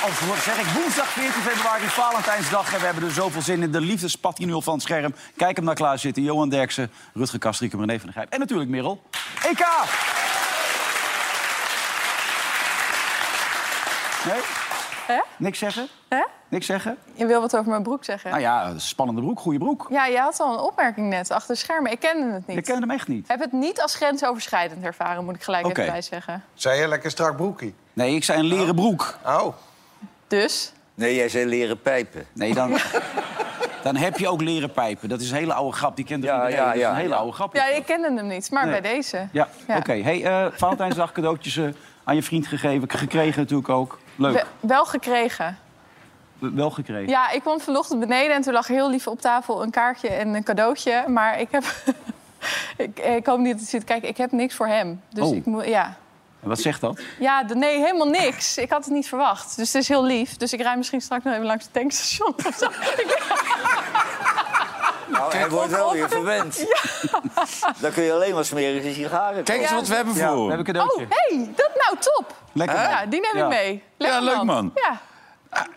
Wat zeg ik, woensdag 14 februari, Valentijnsdag. En we hebben er zoveel zin in. De liefdespat die nu al van het scherm. Kijk hem naar klaar zitten. Johan Derksen, Rutger Kastrikum, René van der Grijp. En natuurlijk Merel. EK! Nee? Hè? Niks zeggen? Hè? Niks zeggen? Je wil wat over mijn broek zeggen? Nou ja, spannende broek, goede broek. Ja, je had al een opmerking net achter de schermen. Ik kende het niet. Ik ken hem echt niet. Ik heb het niet als grensoverschrijdend ervaren, moet ik gelijk Oké. even bij zeggen. Zei je lekker strak broekie? Nee, ik zei een leren broek. Oh. Dus, Nee, jij zei leren pijpen. Nee, dan, dan heb je ook leren pijpen. Dat is een hele oude grap. Die kent Ja, iedereen. ja, Dat is ja, een hele ja. oude grap. ja, ik kende hem niet, maar Nee. bij deze. Ja, Ja. oké. Hey, eh, Valentijnsdag cadeautjes eh, aan je vriend gegeven. Gekregen natuurlijk ook. Leuk. We- wel gekregen. Wel gekregen. Ja, ik kwam vanochtend beneden en toen lag heel lief op tafel een kaartje en een cadeautje. Maar ik heb... ik, ik hoop niet dat hij zit kijken. Ik heb niks voor hem. Dus Oh. ik moet... Ja. En wat zegt dat? Ja, de- nee, helemaal niks. Ik had het niet verwacht. Dus het is heel lief. Dus ik rij misschien straks nog even langs het tankstation of zo. Nou, hij wordt wel weer verwend. Dan kun je alleen maar smerige sigaren Kijk eens Ja. wat we hebben Ja, voor. we hebben een Oh, cadeautje. hey, dat nou top. Lekker. Ja, die neem Ja. ik mee. Lekker Ja, leuk, man. Ja.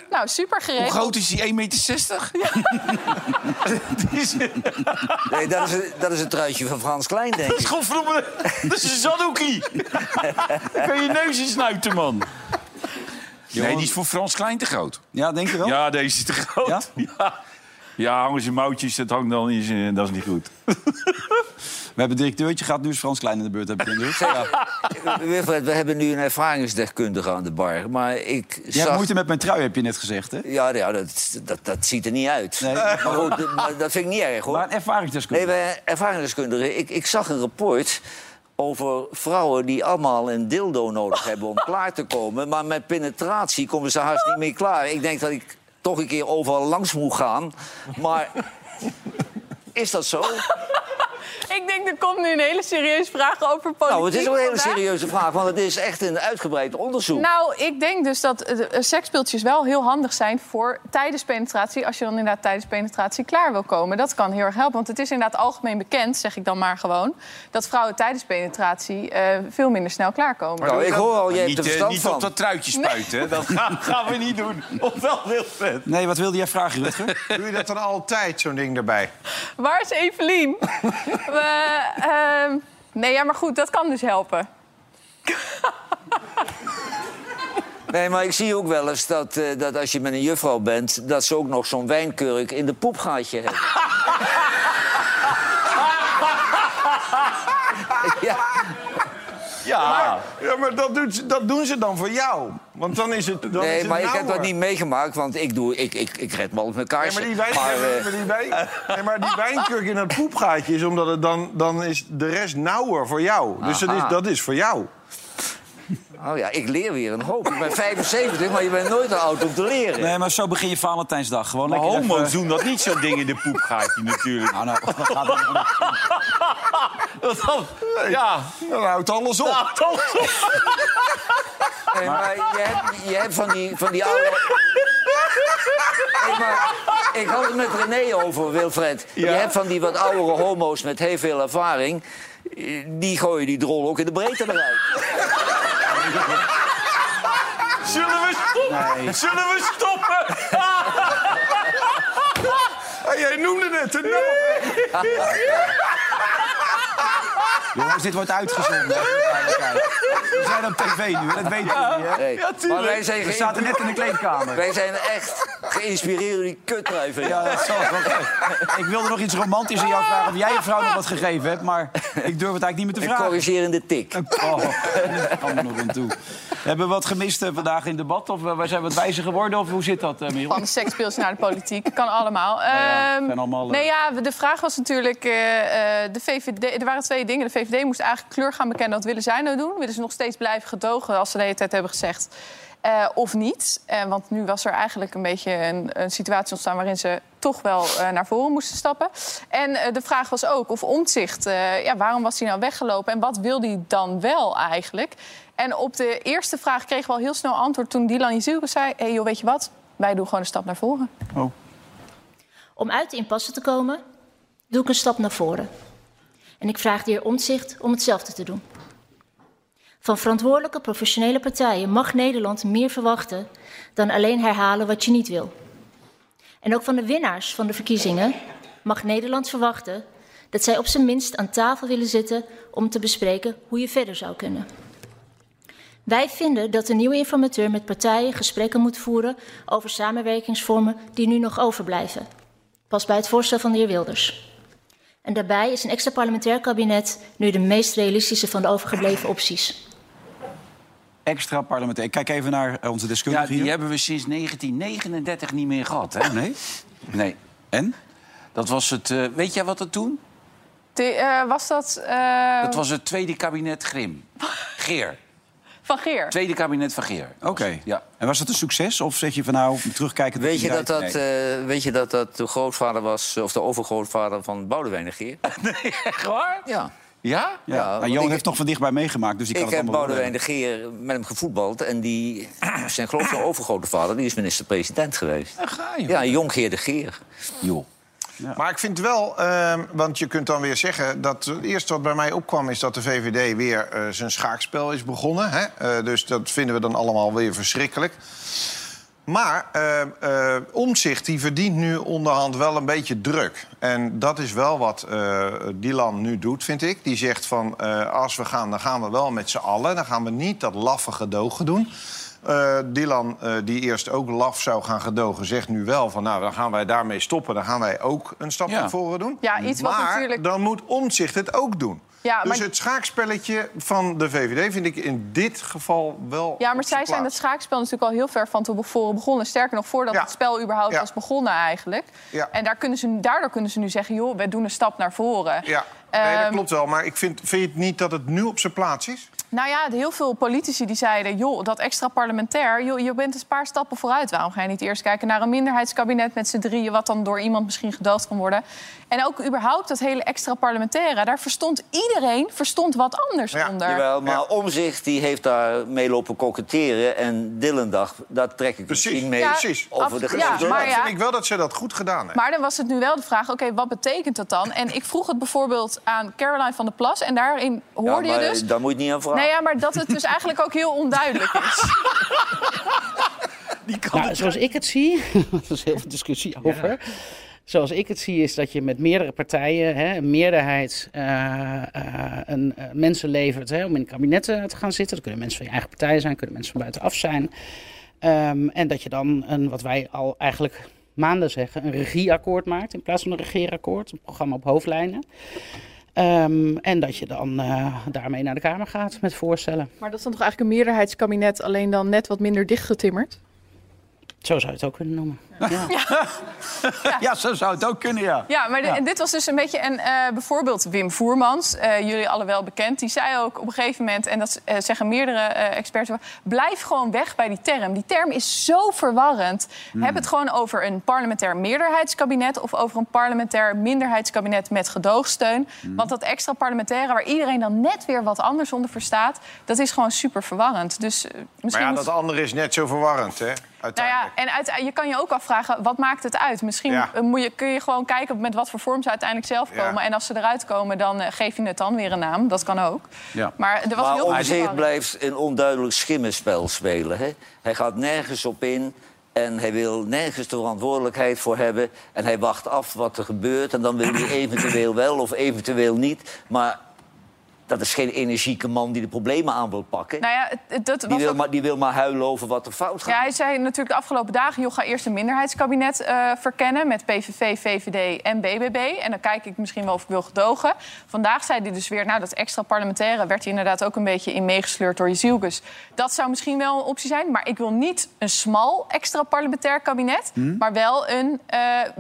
Nou, super geregeld. Hoe groot is die? 1,60 meter? Nee, dat is, een, dat is een truitje van Frans Klein, denk Dat is ik. godverdomme... Dat is een zaddoekie. Dan kan je neus in snuiten, man. Nee, die is voor Frans Klein te groot. Ja, denk je wel? Ja, deze is te groot. Ja? Ja, ja hangen ze mouwtjes, dat hangt dan in zijn... Dat is niet goed. We hebben een directeurtje gehad, nu is Frans Klein in de beurt. Heb ik indruk. Ja. Wilfred, we hebben nu een ervaringsdeskundige aan de bar. Maar ik Je hebt zag... moeite met mijn trui, heb je net gezegd, hè? Ja, ja dat, dat, dat ziet er niet uit. Nee. Maar goed, dat- maar dat vind ik niet erg, hoor. Maar een ervaringsdeskundige. Nee, wij ervaringsdeskundigen. Ik, ik zag een rapport over vrouwen die allemaal een dildo nodig hebben om klaar te komen. Maar met penetratie komen ze haast niet meer klaar. Ik denk dat ik toch een keer overal langs moet gaan. Maar is dat zo? Ik denk, er komt nu een hele serieuze vraag over politiek. Nou, het is ook een hele vandaag. serieuze vraag, want het is echt een uitgebreid onderzoek. Nou, ik denk dus dat eh, eh, seksspeeltjes wel heel handig zijn voor tijdens penetratie. Als je dan inderdaad tijdens penetratie klaar wil komen. Dat kan heel erg helpen. Want het is inderdaad algemeen bekend, zeg ik dan maar gewoon... dat vrouwen tijdens penetratie eh, veel minder snel klaarkomen. nou, ik hoor al, je hebt niet er niet van. op dat truitje spuiten, hè. Dat gaan, gaan we niet doen. Of wel, Wilfred? Nee, wat wilde jij vragen, Rutger? Doe je dat dan altijd, zo'n ding erbij? Waar is Evelien? We, ehm, nee, ja, maar goed, dat kan dus helpen. Nee, maar ik zie ook wel eens dat, eh, dat als je met een juffrouw bent... dat ze ook nog zo'n wijnkurk in de poepgaatje hebben. Ja. Ja, maar dat, doet, ze- dat doen ze dan voor jou. Want dan is het dan is Nee, het maar ik heb dat niet meegemaakt, want ik, doe, ik, ik, ik red me altijd met Nee, kaarsen. maar die, wijn, Maar, maar die, wijn, nee, maar die wijnkurk in het poepgaatje is omdat het dan, dan is de rest nauwer voor jou. Dus dat is, dat is voor jou. oh ja, ik leer weer een hoop. Ik ben 75, maar je bent nooit te oud om te leren. Nee, maar zo begin je Valentijnsdag. Gewoon Maar homo's even- doen dat niet, zo'n ding in de poepgaatje natuurlijk. Nou, nou, dat gaat er niet om. Dat dan, ja. Dan houdt alles op. Nou. Nee, maar je hebt, je hebt van die, van die oude... Nee, maar ik had het met René over, Wilfred. Je hebt van die wat oudere homo's met heel veel ervaring... die gooien die drol ook in de breedte eruit. Zullen we stoppen? Zullen we stoppen? Jij noemde het een naam. Jongens, dit wordt uitgezonden. We zijn op tv nu, hè, dat weten jullie. Hè? Nee. maar wij zijn, We zaten net in de kleedkamer. wij zijn echt geïnspireerd door die kutdrijven. Ja, dat zal wel. Ik wilde nog iets romantisch aan jou vragen of jij je vrouw nog wat gegeven hebt, maar ik durf het eigenlijk niet meer te Een vragen. corrigerende tik. Oh, daar kwam er nog aan toe. Hebben we wat gemist eh, vandaag in het debat? Of eh, wij zijn wat wijzer geworden? Of hoe zit dat, uh, Merel? Van de seksspeeltjes naar de politiek. Kan allemaal. ja, Ehm, allemaal, eh, Nee, ja, de vraag was natuurlijk... eh, eh, de VVD, er waren twee dingen. De VVD moest eigenlijk kleur gaan bekennen. Wat willen zij nou doen? Willen ze nog steeds blijven gedogen als ze de hele tijd hebben gezegd... eh, of niet. Eh, want nu was er eigenlijk een beetje een, een situatie ontstaan... waarin ze toch wel eh, naar voren moesten stappen. En eh, de vraag was ook of eh, ja, waarom was hij nou weggelopen en wat wilde hij dan wel eigenlijk? En op de eerste vraag kregen we al heel snel antwoord... toen Dylan Jezielke zei... hé hey, joh, weet je wat, wij doen gewoon een stap naar voren. Om uit de impasse te komen, doe ik een stap naar voren. En ik vraag de heer Omtzigt om hetzelfde te doen. Van verantwoordelijke professionele partijen mag Nederland meer verwachten dan alleen herhalen wat je niet wil. En ook van de winnaars van de verkiezingen mag Nederland verwachten dat zij op zijn minst aan tafel willen zitten om te bespreken hoe je verder zou kunnen. Wij vinden dat de nieuwe informateur met partijen gesprekken moet voeren over samenwerkingsvormen die nu nog overblijven. Pas bij het voorstel van de heer Wilders. En daarbij is een extra parlementair kabinet nu de meest realistische van de overgebleven opties. Extra parlementair. Ik kijk even naar eh, onze Ja, deskundige die hier. hebben we sinds 1939 niet meer gehad, hè? Nee? Nee. En? Dat was het... eh, weet jij wat dat toen? De, eh, was dat eh, Dat was het tweede kabinet Grim. Geer. Van Geer? Tweede kabinet van Geer. Oké. Ja. En was dat een succes? Of zeg je van nou, terugkijken... Weet je, dat dat, eh, weet je dat dat de grootvader was, of de overgrootvader van Boudewijn de Geer? Echt waar? Ja. Ja? Ja, Ja, Johan ik- heeft nog van dichtbij meegemaakt, dus die kan Ik het heb Boudewijn de Geer met hem gevoetbald. En die, zijn grootste overgrote vader die is minister-president geweest. Daar ga je. Ja, Jonkheer de Geer. Joh. Maar ik vind wel, ehm, want je kunt dan weer zeggen... dat het eerste wat bij mij opkwam is dat de VVD weer eh, zijn schaakspel is begonnen. Hè? Eh, dus dat vinden we dan allemaal weer verschrikkelijk. Maar eh, eh, Omtzigt die verdient nu onderhand wel een beetje druk. En dat is wel wat Dylan nu doet, vind ik. Die zegt van, als we gaan, dan gaan we wel met z'n allen. Dan gaan we niet dat laffe gedogen doen. Eh, Dylan, eh, die eerst ook laf zou gaan gedogen, zegt nu wel van... nou, dan gaan wij daarmee stoppen. Dan gaan wij ook een stap Ja. naar voren doen. Ja, iets wat maar natuurlijk- dan moet Omtzigt het ook doen. Ja, dus maar- het schaakspelletje van de VVD vind ik in dit geval wel Ja, maar op zij zijn plaats. schaakspel natuurlijk al heel ver van tevoren begonnen. Sterker nog, voordat Ja. het spel überhaupt Ja. was begonnen eigenlijk. Ja. En daar kunnen ze, daardoor kunnen ze nu zeggen, joh, wij doen een stap naar voren. Ja, nee, dat Ehm, klopt wel. Maar ik vind, vind je het niet dat het nu op zijn plaats is? Nou ja, heel veel politici die zeiden... joh, dat extra parlementair, joh, je bent een paar stappen vooruit. Waarom ga je niet eerst kijken naar een minderheidskabinet met z'n drieën... wat dan door iemand misschien gedoogd kan worden? En ook überhaupt dat hele extra parlementaire... daar verstond iedereen verstond wat anders Ja, onder. Jawel, maar Ja. Omzicht die heeft daar mee lopen koketteren. En dacht, dat trek ik Precies, misschien mee Ja, precies. over de grens. ja, maar ja. vind ik wel dat ze dat goed gedaan hebben. Maar dan was het nu wel de vraag, oké, wat betekent dat dan? En ik vroeg het bijvoorbeeld aan Caroline van der Plas... en daarin Ja, hoorde maar je dus... Daar moet je niet aan vragen. Nee, ja, maar dat het dus eigenlijk ook heel onduidelijk is. Nou, zoals ik het zie, er is heel veel discussie over. Zoals ik het zie, is dat je met meerdere partijen hè, een meerderheid eh, eh, een, eh, mensen levert hè, om in kabinetten te gaan zitten. Dat kunnen mensen van je eigen partij zijn, kunnen mensen van buitenaf zijn. Ehm, en dat je dan een, wat wij al eigenlijk maanden zeggen, een regieakkoord maakt in plaats van een regeerakkoord. Een programma op hoofdlijnen. Ehm, en dat je dan eh, daarmee naar de Kamer gaat met voorstellen. Maar dat is dan toch eigenlijk een meerderheidskabinet... alleen dan net wat minder dichtgetimmerd? Zo zou je het ook kunnen noemen. Ja. Ja, zo zou het ook kunnen, ja. Ja, maar de- Ja. en dit was dus een beetje een... eh, bijvoorbeeld Wim Voermans, eh, jullie alle wel bekend... die zei ook op een gegeven moment, en dat eh, zeggen meerdere eh, experts... blijf gewoon weg bij die term. Die term is zo verwarrend. Heb het gewoon over een parlementair meerderheidskabinet... of over een parlementair minderheidskabinet met gedoogsteun. Want dat extra parlementaire, waar iedereen dan net weer wat anders onder verstaat... dat is gewoon super verwarrend. Dus eh, Maar misschien... ja, moet- dat andere is net zo verwarrend, hè? Nou ja, en uit, je kan je ook afvragen, wat maakt het uit? Misschien Ja. moet je, kun je gewoon kijken met wat voor vorm ze uiteindelijk zelf Ja. komen. En als ze eruit komen, dan eh, geef je het dan weer een naam. Dat kan ook. Ja. Maar er was Maar heel Omzicht blijft een onduidelijk schimmenspel spelen. Hè? Hij gaat nergens op in en hij wil nergens de verantwoordelijkheid voor hebben. En hij wacht af wat er gebeurt en dan wil hij eventueel wel of eventueel niet. Maar dat is geen energieke man die de problemen aan wil pakken. Nou ja, het- het- dat die, was wil ook- maar, die wil maar huilen over wat er fout gaat. Ja, hij zei natuurlijk de afgelopen dagen... joh, ga eerst een minderheidskabinet eh, verkennen... met PVV, VVD en BBB. En dan kijk ik misschien wel of ik wil gedogen. Vandaag zei hij dus weer... nou, dat extra parlementaire werd hij inderdaad ook een beetje in meegesleurd door Jezielkus. Dat zou misschien wel een optie zijn. Maar ik wil niet een smal extra parlementair kabinet... maar wel een eh,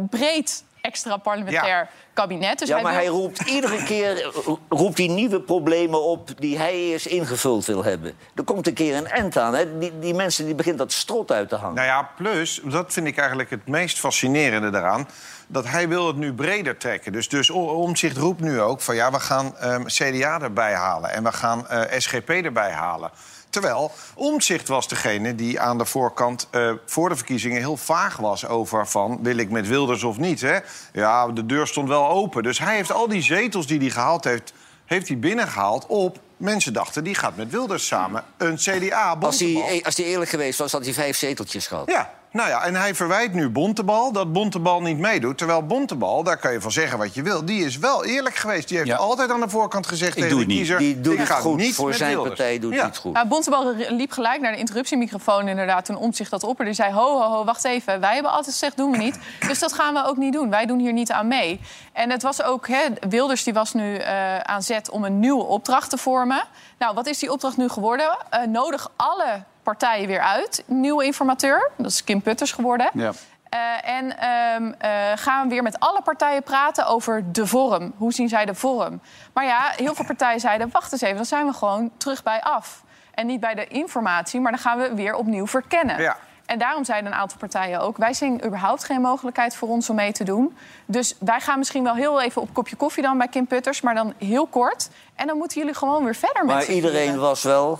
breed extra parlementair kabinet. Dus Ja, maar wil- hij roept iedere keer eh, roept hij nieuwe problemen op die hij eerst ingevuld wil hebben. Er komt een keer een end aan. Hè? Die, die mensen die begint dat strot uit te hangen. Nou ja, plus, dat vind ik eigenlijk het meest fascinerende daaraan... dat hij wil het nu breder trekken. Dus, dus Omtzigt roept nu ook van... ja, we gaan ehm, CDA erbij halen en we gaan eh, SGP erbij halen. Terwijl Omtzigt was degene die aan de voorkant eh, voor de verkiezingen heel vaag was over van wil ik met Wilders of niet. Hè? Ja, de deur stond wel open. Dus hij heeft al die zetels die hij gehaald heeft, heeft hij binnengehaald op mensen dachten die gaat met Wilders samen een CDA. Als hij, als hij eerlijk geweest was, had hij vijf zeteltjes gehad. Ja, nou ja, en hij verwijt nu Bontebal dat Bontebal niet meedoet. Terwijl Bontebal, daar kan je van zeggen wat je wil... die is wel eerlijk geweest. Die heeft Ja. altijd aan de voorkant gezegd tegen doe de het niet. kiezer... Die doet ik het ga goed. niet Voor zijn Wilders. partij doet Ja. hij het goed. Nou, Bontebal liep gelijk naar de interruptiemicrofoon inderdaad toen Omtzigt dat opperde. Die zei, ho, ho, ho, wacht even. Wij hebben altijd gezegd, doen we niet. Dus dat gaan we ook niet doen. Wij doen hier niet aan mee. En het was ook, hè, Wilders die was nu eh, aan zet om een nieuwe opdracht te vormen. Nou, wat is die opdracht nu geworden? Eh, nodig alle partijen weer uit. Nieuwe informateur, dat is Kim Putters geworden. Ja. Eh, en ehm, eh, gaan we weer met alle partijen praten over de vorm. Hoe zien zij de vorm? Maar ja, heel veel partijen zeiden... wacht eens even, dan zijn we gewoon terug bij af. En niet bij de informatie, maar dan gaan we weer opnieuw verkennen. Ja. En daarom zeiden een aantal partijen ook... wij zien überhaupt geen mogelijkheid voor ons om mee te doen. Dus wij gaan misschien wel heel even op een kopje koffie dan bij Kim Putters... maar dan heel kort. En dan moeten jullie gewoon weer verder met Maar iedereen vieren. was wel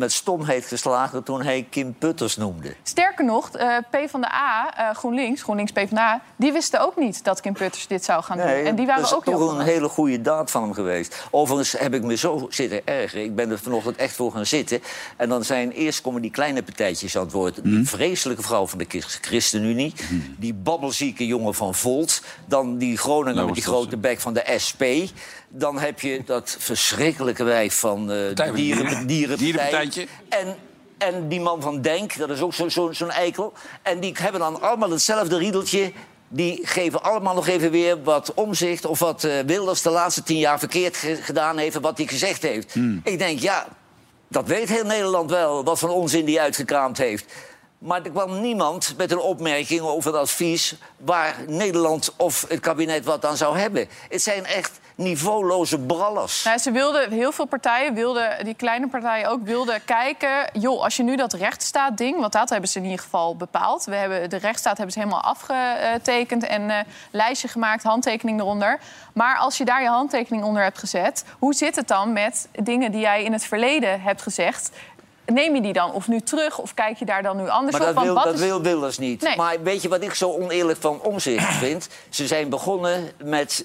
met stomheid geslagen toen hij Kim Putters noemde. Sterker nog, eh PvdA, eh GroenLinks, GroenLinks PvdA... die wisten ook niet dat Kim Putters dit zou gaan doen. En die waren dat is ook heel toch een hele goede daad van hem geweest. Overigens heb ik me zo zitten ergeren. Ik ben er vanochtend echt voor gaan zitten. En dan zijn eerst komen die kleine partijtjes aan het woord. Die vreselijke vrouw van de Chris- ChristenUnie. Die babbelzieke jongen van Volt. Dan die Groninger Nou, met die grote bek van de SP. Dan heb je dat verschrikkelijke wijf van eh, de van dieren, Dieren. dierenpartij. En, en die man van Denk, dat is ook zo'n zo, zo'n eikel. En die hebben dan allemaal hetzelfde riedeltje. Die geven allemaal nog even weer wat omzicht... of wat eh, Wilders de laatste tien jaar verkeerd ge- gedaan heeft... en wat hij gezegd heeft. Ik denk, ja, dat weet heel Nederland wel... wat voor onzin die uitgekraamd heeft. Maar er kwam niemand met een opmerking over het advies... waar Nederland of het kabinet wat aan zou hebben. Het zijn echt niveauloze brallers. Nou, ze wilden, heel veel partijen, wilden, die kleine partijen ook, wilden kijken... joh, als je nu dat rechtsstaat-ding, want dat hebben ze in ieder geval bepaald... We hebben, de rechtsstaat hebben ze helemaal afgetekend en eh lijstje gemaakt, handtekening eronder. Maar als je daar je handtekening onder hebt gezet... hoe zit het dan met dingen die jij in het verleden hebt gezegd... Neem je die dan of nu terug of kijk je daar dan nu anders Maar op? dat wil, dat is- wil Wilders niet. Nee. Maar weet je wat ik zo oneerlijk van omzicht vind? Ze zijn begonnen met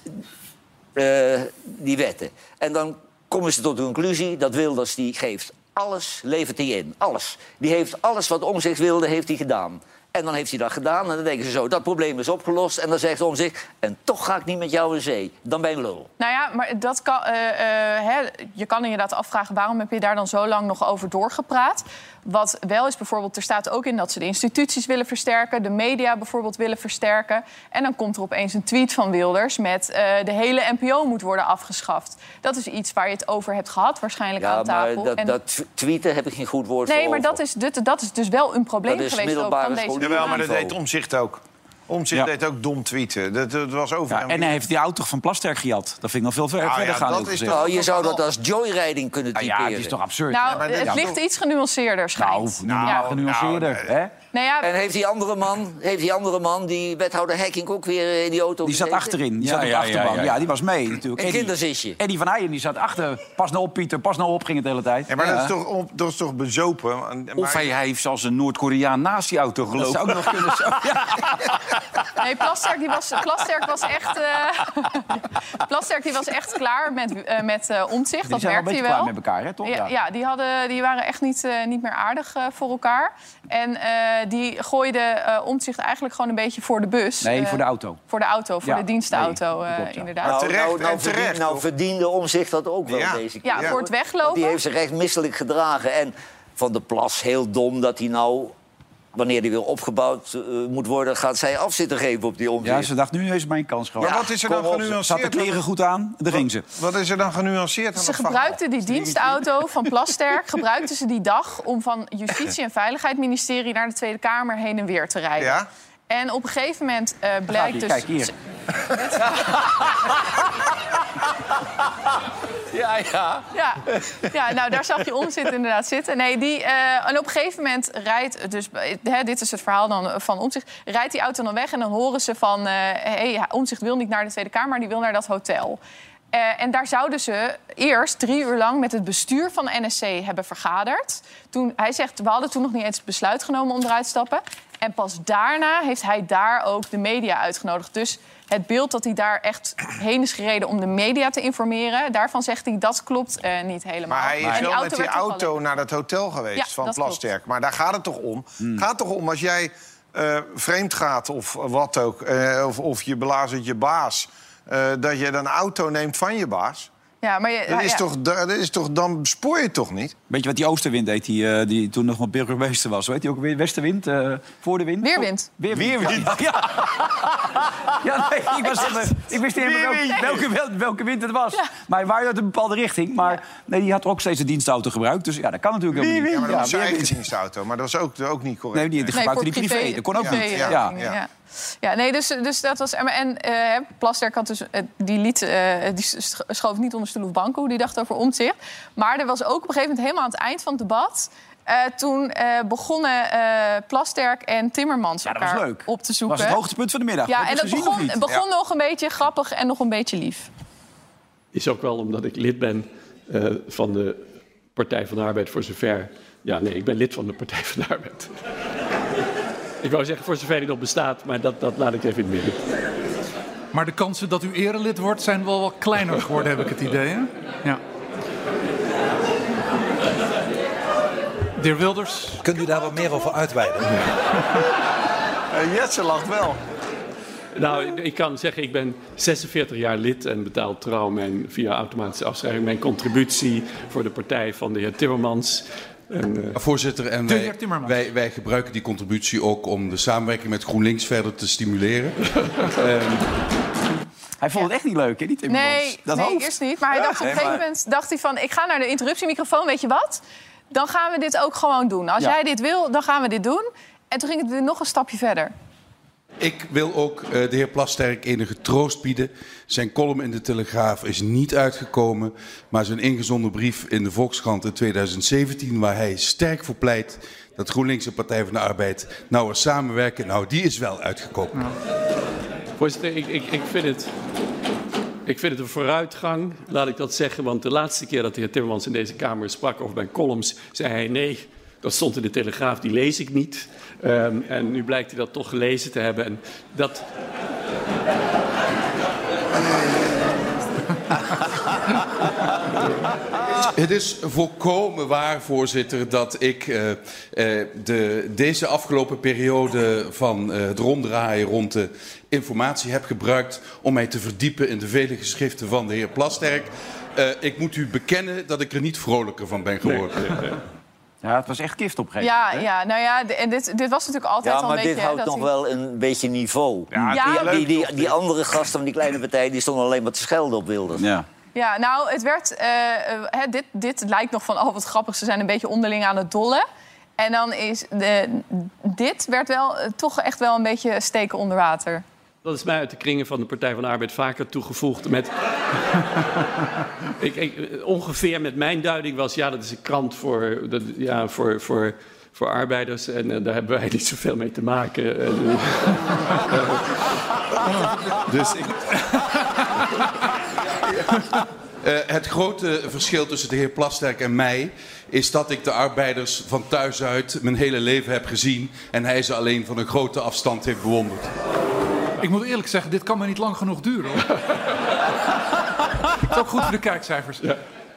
eh, die wetten. En dan komen ze tot de conclusie dat Wilders die geeft alles, levert hij in. Alles. Die heeft alles wat omzicht wilde, heeft hij gedaan. En dan heeft hij dat gedaan en dan denken ze zo, dat probleem is opgelost. En dan zegt omzicht, en toch ga ik niet met jou in zee. Dan ben je lul. Nou ja, maar dat kan, eh, eh, hè, je kan inderdaad afvragen... waarom heb je daar dan zo lang nog over doorgepraat? Wat wel is bijvoorbeeld, er staat ook in dat ze de instituties willen versterken... de media bijvoorbeeld willen versterken. En dan komt er opeens een tweet van Wilders met... eh, de hele NPO moet worden afgeschaft. Dat is iets waar je het over hebt gehad waarschijnlijk Ja, aan tafel. maar dat, En- dat tw- tweeten heb ik geen goed woord voor nee, maar over. dat is, dit, dat is dus wel een probleem Dat is geweest ook van deze. Jawel, maar dat deed Omzicht ook. Omzicht Ja. deed ook dom tweeten. Dat, dat was over Ja, en hij heeft die auto van Plasterk gejat. Dat vind ik nog veel ver, Nou verder ja, gaan. dat is gezegd. Nou, je zou dat als joyriding kunnen Nou typeren. ja, het is toch absurd. Nou, het ja, ligt toch- iets genuanceerder, nou, schijnt. niet meer genuanceerder. nou, hè? Nou ja, En heeft die andere man, heeft die andere man, die wethouder Hekking, ook weer in die auto Die zat gezeten? achterin, die Ja, zat op de ja, ja, achterbank. Ja, ja, ja. die was mee natuurlijk. Een kinderzitje. Eddie van Heijen die zat achter. Pas nou op, Pieter, pas nou op, ging het de hele tijd. Ja, maar dat, is toch, dat is toch bezopen? Maar- Of hij, hij heeft als een Noord-Koreaan naast die auto Dat gelopen. zou ook nog kunnen. Zo. Ja. Nee, Plasterk, die was, Plasterk was echt. eh Plasterk die was echt klaar met, eh met eh omzicht. Die Dat zijn wel merkte beetje je klaar wel. met elkaar, hè, toch? Ja, ja, die, hadden, die waren echt niet, eh, niet meer aardig eh, voor elkaar. En eh, die gooiden eh omzicht eigenlijk gewoon een beetje voor de bus. Nee, Eh, voor de auto. Voor de auto, voor Ja, de dienstauto, nee, eh, klopt, ja. inderdaad. Nou, terecht, nou, nou, terecht, verdien- nou verdiende om zich dat ook wel Ja. deze keer. ja, voor het Want weglopen. die heeft zich echt misselijk gedragen. En Van der Plas, heel dom dat hij nou, wanneer hij weer opgebouwd eh, moet worden... gaat zij afzitten geven op die omzicht. Ja, ze dacht, nu ze mijn kans gehad. Maar wat is er dan op, Zat de genuanceerd? kleren goed aan, daar ging ze. Wat is er dan genuanceerd aan Ze gebruikten die dienstauto van Plasterk gebruikten ze die dag om van Justitie en Veiligheidsministerie naar de Tweede Kamer heen en weer te rijden. Ja? En op een gegeven moment eh, blijkt dus. Kijk hier. Ja, ja. Ja, ja nou daar zag je Omtzigt inderdaad zitten. Nee, die, eh, en op een gegeven moment rijdt, dus hè, dit is het verhaal dan van Omtzigt, rijdt die auto dan weg en dan horen ze van, eh hey, Omtzigt wil niet naar de Tweede Kamer, die wil naar dat hotel. Eh, en daar zouden ze eerst drie uur lang met het bestuur van de NSC hebben vergaderd. Toen, hij zegt, we hadden toen nog niet eens het besluit genomen om eruit te stappen. En pas daarna heeft hij daar ook de media uitgenodigd. Dus het beeld dat hij daar echt heen is gereden om de media te informeren... daarvan zegt hij, dat klopt eh, niet helemaal. Maar hij En is wel met die auto naar dat hotel geweest Ja, van Plasterk. Maar daar gaat het toch om? gaat toch om als jij eh, vreemd gaat of wat ook... eh, of, of je belazert je baas... eh, dat je dan een auto neemt van je baas... Ja, maar je, Dat is ja. toch, dat is toch, dan spoor je toch niet? Weet je wat die oostenwind deed, die, eh, die toen nog wat burgemeester was? Weet je ook weer westenwind? eh, voor de wind? Weerwind. Weerwind. Ja, ja. Ja, nee, ik, was even, ik wist niet helemaal welke, welke, wel- welke wind het was. Maar hij waaide uit een bepaalde richting. Maar nee, die had ook steeds een dienstauto gebruikt. Dus ja, dat kan natuurlijk helemaal niet. Ja, maar dat was zijn eigen weerwind. dienstauto. Maar dat was ook, ook niet correct. Nee, die, die gebruikte die privé. Dat kon ook privé, niet. ja. Ja. Ja. Ja. Ja, nee, dus, dus dat was. En eh, Plasterk had dus, die, liet, eh, die sch- schoof niet onder stoel of bank hoe die dacht over omzicht. Maar er was ook op een gegeven moment helemaal aan het eind van het debat. eh, toen eh, begonnen eh, Plasterk en Timmermans Ja, dat elkaar leuk. op te Dat zoeken. was het hoogtepunt van de middag. Ja, en of begon, nog een beetje grappig en nog een beetje lief. is ook wel omdat ik lid ben eh, van de Partij van de Arbeid voor zover... Ja, nee, ik ben lid van de Partij van de Arbeid. ik wou zeggen voor zover die nog bestaat, maar dat, dat laat ik even in het midden. Maar de kansen dat u erelid wordt zijn wel wat kleiner geworden, heb ik het idee. Hè? Ja. De heer Wilders. Kunt u daar wat meer over uitweiden? Eh, Jetse lacht wel. Nou, ik kan zeggen, ik ben 46 jaar lid en betaal trouw mijn, via automatische afschrijving mijn contributie voor de partij van de heer Timmermans. En, eh, Voorzitter, en wij, wij, wij gebruiken die contributie ook om de samenwerking met GroenLinks verder te stimuleren. Ehm, Hij vond het echt niet leuk, hè, die Timmermans. Nee, dat nee hoofd. eerst niet. Maar hij dacht op een gegeven maar- moment dacht hij van... ik ga naar de interruptiemicrofoon, weet je wat? Dan gaan we dit ook gewoon doen. Als Ja. jij dit wil, dan gaan we dit doen. En toen ging het weer nog een stapje verder. ik wil ook eh, de heer Plasterk enige troost bieden. Zijn column in de Telegraaf is niet uitgekomen, maar zijn ingezonden brief in de Volkskrant in 2017, waar hij sterk voor pleit dat GroenLinks en Partij van de Arbeid nauwer samenwerken. Nou, die is wel uitgekomen. Voorzitter, ik, ik, ik, vind het, ik vind het een vooruitgang, laat ik dat zeggen. Want de laatste keer dat de heer Timmermans in deze Kamer sprak over mijn columns, zei hij nee. Dat stond in de Telegraaf, die lees ik niet. Ehm, en nu blijkt hij dat toch gelezen te hebben. En dat, Het is volkomen waar, voorzitter, dat ik eh, eh, de, deze afgelopen periode van eh, het ronddraaien rond de informatie heb gebruikt om mij te verdiepen in de vele geschriften van de heer Plasterk. Eh, ik moet u bekennen dat ik er niet vrolijker van ben geworden. Ja, het was echt kift op een gegeven Ja, moment. ja, nou ja, en dit, dit was natuurlijk altijd Ja, al maar een dit beetje... houdt hè, dat nog hij- wel een beetje niveau. Ja, die, die, die, die andere gasten van die kleine partij die stonden alleen maar te schelden op Wilders. Ja. Ja, nou, het werd... eh, eh, hè, dit, dit lijkt nog van, oh, wat grappig. Ze zijn een beetje onderling aan het dollen. En dan is... De, dit werd wel eh, toch echt wel een beetje steken onder water. dat is mij uit de kringen van de Partij van de Arbeid vaker toegevoegd. Met, ik, ik, ongeveer met mijn duiding was, ja, dat is een krant voor, dat, ja, voor, voor, voor arbeiders. En daar hebben wij niet zoveel mee te maken. En, Dus ik... Eh, het grote verschil tussen de heer Plasterk en mij is dat ik de arbeiders van thuis uit mijn hele leven heb gezien en hij ze alleen van een grote afstand heeft bewonderd. Ik moet eerlijk zeggen, dit kan maar niet lang genoeg duren. Hoor. Het is ook goed voor de kijkcijfers.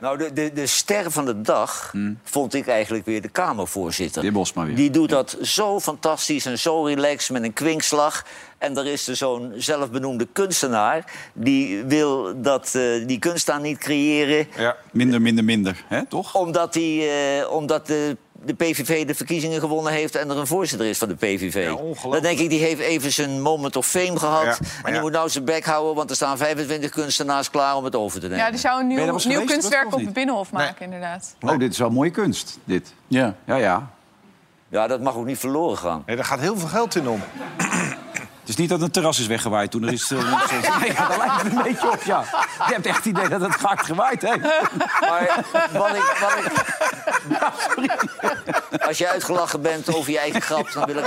Nou, de, de, de ster van de dag vond ik eigenlijk weer de Kamervoorzitter. De heer Bosma weer. Die doet dat zo fantastisch en zo relaxed met een kwinkslag. En er is er zo'n zelfbenoemde kunstenaar... die wil dat, eh, die kunst dan niet creëren... Ja. Minder, minder, minder. Hè, toch? omdat, die, eh, omdat de, de PVV de verkiezingen gewonnen heeft... en er een voorzitter is van de PVV. Ja, ongelooflijk. Dan denk ik, die heeft even zijn moment of fame gehad... Ja, en die ja. moet nou zijn bek houden... want er staan 25 kunstenaars klaar om het over te nemen. Ja, die zou een nieuw, kunstwerk op het Binnenhof maken, inderdaad. Oh, dit is wel mooie kunst, dit. Ja. Ja, ja. Ja, dat mag ook niet verloren gaan. Nee, daar gaat heel veel geld in om. Het is niet dat het terras is weggewaaid toen er is... Uh, nee, daar lijkt het een beetje op, ja. Je hebt echt het idee dat het hard gewaaid heeft. Maar wat ik, wat ik... Als je uitgelachen bent over je eigen grap, dan wil ik.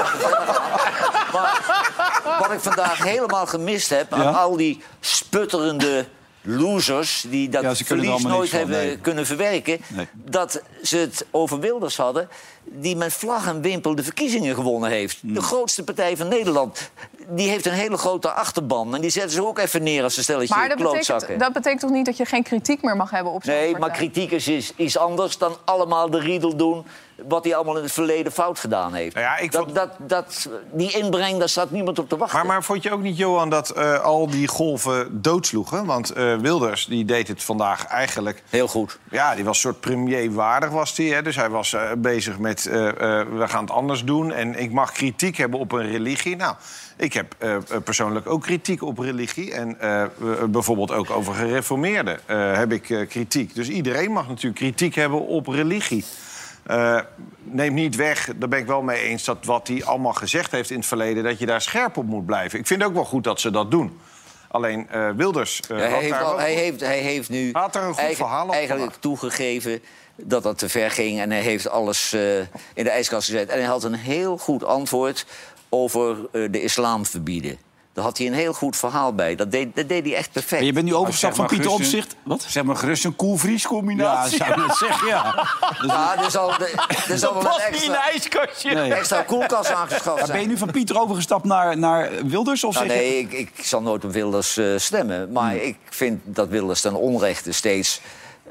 Maar wat ik vandaag helemaal gemist heb aan Ja? al die sputterende losers... die dat Ja, ze er verlies nooit hebben nee. kunnen verwerken... Nee. dat ze het over Wilders hadden... die met vlag en wimpel de verkiezingen gewonnen heeft. Hmm. De grootste partij van Nederland. Die heeft een hele grote achterban. En die zetten ze ook even neer als een stelletje Maar dat klootzakken. betekent, dat betekent toch niet dat je geen kritiek meer mag hebben op zo'n Nee, maar partij? kritiek is iets anders dan allemaal de riedel doen... wat hij allemaal in het verleden fout gedaan heeft. Nou ja, ik dat, dat, dat, die inbreng, daar staat niemand op te wachten. Maar, maar vond je ook niet, Johan, dat eh, al die golven doodsloegen? Want eh, Wilders die deed het vandaag eigenlijk... Heel goed. Ja, die was een soort premierwaardig, was die. Hè? Dus hij was eh, bezig met, we gaan het anders doen... en ik mag kritiek hebben op een religie. Nou, ik heb persoonlijk ook kritiek op religie. En bijvoorbeeld ook over gereformeerden heb ik kritiek. Dus iedereen mag natuurlijk kritiek hebben op religie. Eh, neem niet weg, daar ben ik wel mee eens... dat wat hij allemaal gezegd heeft in het verleden... dat je daar scherp op moet blijven. Ik vind ook wel goed dat ze dat doen. Alleen eh, Wilders eh, hij, heeft al- hij, heeft, hij heeft nu Had er een goed eigen- verhaal op eigenlijk toegegeven dat dat te ver ging. En hij heeft alles in de ijskast gezet. En hij had een heel goed antwoord over de islam verbieden. Daar had hij een heel goed verhaal bij. Dat deed, dat deed hij echt perfect. En je bent nu overgestapt van maar Pieter Omtzigt. Wat? Zeg maar gerust een koelvries Ja, combinatie. zou ik net zeggen, ja. Ja, er zal, er zal wel een niet in een ijskastje. Nee. extra koelkast aangeschaft Maar zijn. ben je nu van Pieter overgestapt naar, naar Wilders? Of Nou, zeg je... nee, ik, ik zal nooit op Wilders eh, stemmen. Maar ik vind dat Wilders ten onrechte steeds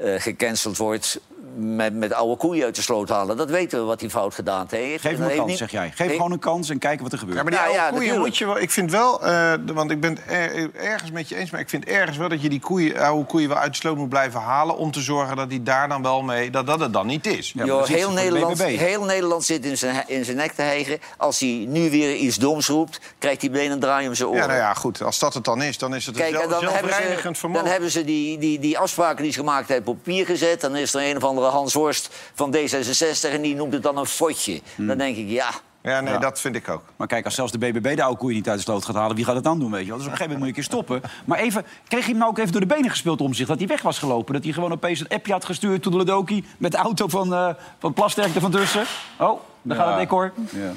eh gecanceld wordt... Met, met oude koeien uit de sloot halen. Dat weten we wat hij fout gedaan heeft. Geef hem een kans, niet- zeg jij. Geef heeft- gewoon een kans en kijken wat er gebeurt. Ja, maar die Ja, oude ja, koeien natuurlijk. moet je wel... Ik vind wel, eh, want ik ben het er- ergens met je eens... maar ik vind ergens wel dat je die koeien, oude koeien wel uit de sloot moet blijven halen... om te zorgen dat die daar dan wel mee... dat dat het dan niet is. Ja, heel, Nederland, heel Nederland zit in zijn, in zijn nek te hijgen. Als hij nu weer iets doms roept, krijgt hij meteen een draai om zijn oren. Ja, nou ja, goed. Als dat het dan is, dan is het een Kijk, en zelf, dan hebben ze, vermogen. dan hebben ze die, die, die afspraken die ze gemaakt hebben op papier gezet. Dan is er een of andere Hans Horst van D66 en die noemt het dan een fotje. Hmm. Dan denk ik, ja, Ja, nee, Ja. dat vind ik ook. Maar kijk, als zelfs de BBB de oude koeien niet uit de sloot gaat halen... wie gaat het dan doen, weet je wel? Dus op een gegeven moment moet je een keer stoppen. Maar even, kreeg je hem nou ook even door de benen gespeeld om zich... dat hij weg was gelopen? Dat hij gewoon opeens een appje had gestuurd... Toedeledoki, met de auto van, eh van Plasterk er van tussen? Oh, daar gaat het decor. Ja.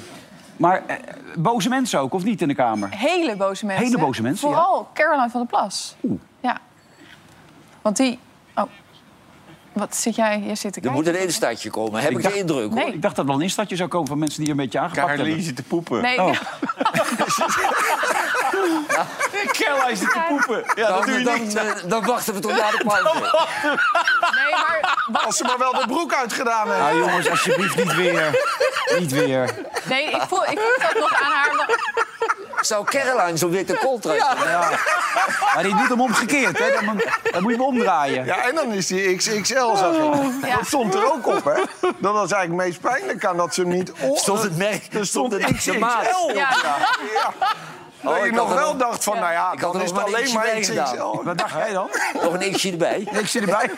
Maar eh, boze mensen ook, of niet in de Kamer? Hele boze mensen. Hele boze mensen, Vooral Caroline van der Plas. Ja. Want die... Wat zit jij... Jij zit te er moet een instartje komen. Heb ik, dacht- de indruk. hoor. Nee. Ik dacht dat er wel een instadje zou komen van mensen die een beetje aangepakt Carly hebben. zit te poepen. Nee, Oh. Caroline zit te poepen. Ja, dat Dan, doe je dan, niet. eh, dan wachten we tot na de pauze. nee, maar... wat- Als ze maar wel de broek uitgedaan hebben. Nou jongens, alsjeblieft niet weer. Niet weer. Nee, ik voel, ik voel dat nog aan haar... Zou Caroline zo witte trekken? Ja. Maar die doet hem omgekeerd, hè? Dan, moet- dan moet je hem omdraaien. Ja, en dan is die XXL, zag ik. Ja. Dat stond er ook op, hè? Dat was eigenlijk het meest pijnlijk aan dat ze hem niet... Stond het merk, Er stond het XXL. de maat. op. Ja. Dat Oh, je nog wel dacht van, nou ja, Ik had dan is nog het maar alleen maar. XXL. Wat dacht jij dan? Nog een x'je erbij. Ik zit erbij.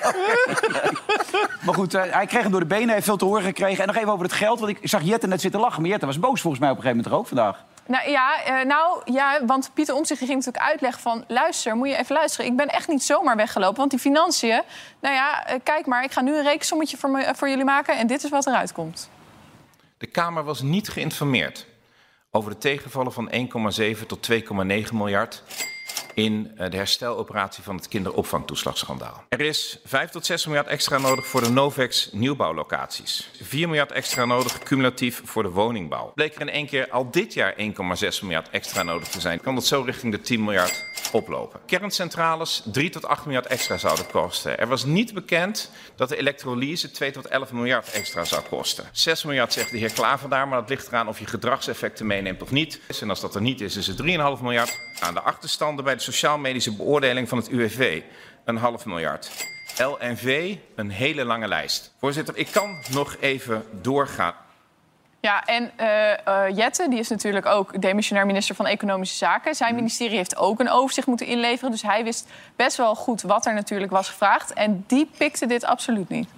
maar goed, eh, hij kreeg hem door de benen, hij heeft veel te horen gekregen. En nog even over het geld, want ik zag Jette net zitten lachen. Maar Jette was boos volgens mij op een gegeven moment er ook vandaag. Nou ja, eh, nou, ja, want Pieter Omtzigt ging natuurlijk uitleggen van... luister, moet je even luisteren. Ik ben echt niet zomaar weggelopen, want die financiën... nou ja, eh, kijk maar, ik ga nu een rekensommetje voor, me, voor jullie maken... en dit is wat eruit komt. De Kamer was niet geïnformeerd over de tegenvallen van 1,7 tot 2,9 miljard in eh, de hersteloperatie van het kinderopvangtoeslagschandaal. Er is 5 tot 6 miljard extra nodig voor de Novex nieuwbouwlocaties. 4 miljard extra nodig cumulatief voor de woningbouw. Bleek er in één keer al dit jaar 1,6 miljard extra nodig te zijn, kan dat zo richting de 10 miljard oplopen. Kerncentrales 3 tot 8 miljard extra zouden kosten. Er was niet bekend dat de elektrolyse 2 tot 11 miljard extra zou kosten. 6 miljard zegt de heer Klaver daar, maar dat ligt eraan of je gedragseffecten meeneemt of niet. En als dat er niet is, is het 3,5 miljard. Aan de achterstanden bij de sociaal-medische beoordeling van het UWV een half miljard. LNV een hele lange lijst. Voorzitter, ik kan nog even doorgaan. Ja, en eh, eh, Jette, die is natuurlijk ook demissionair minister van Economische Zaken. Zijn ministerie heeft ook een overzicht moeten inleveren. Dus hij wist best wel goed wat er natuurlijk was gevraagd. En die pikte dit absoluut niet.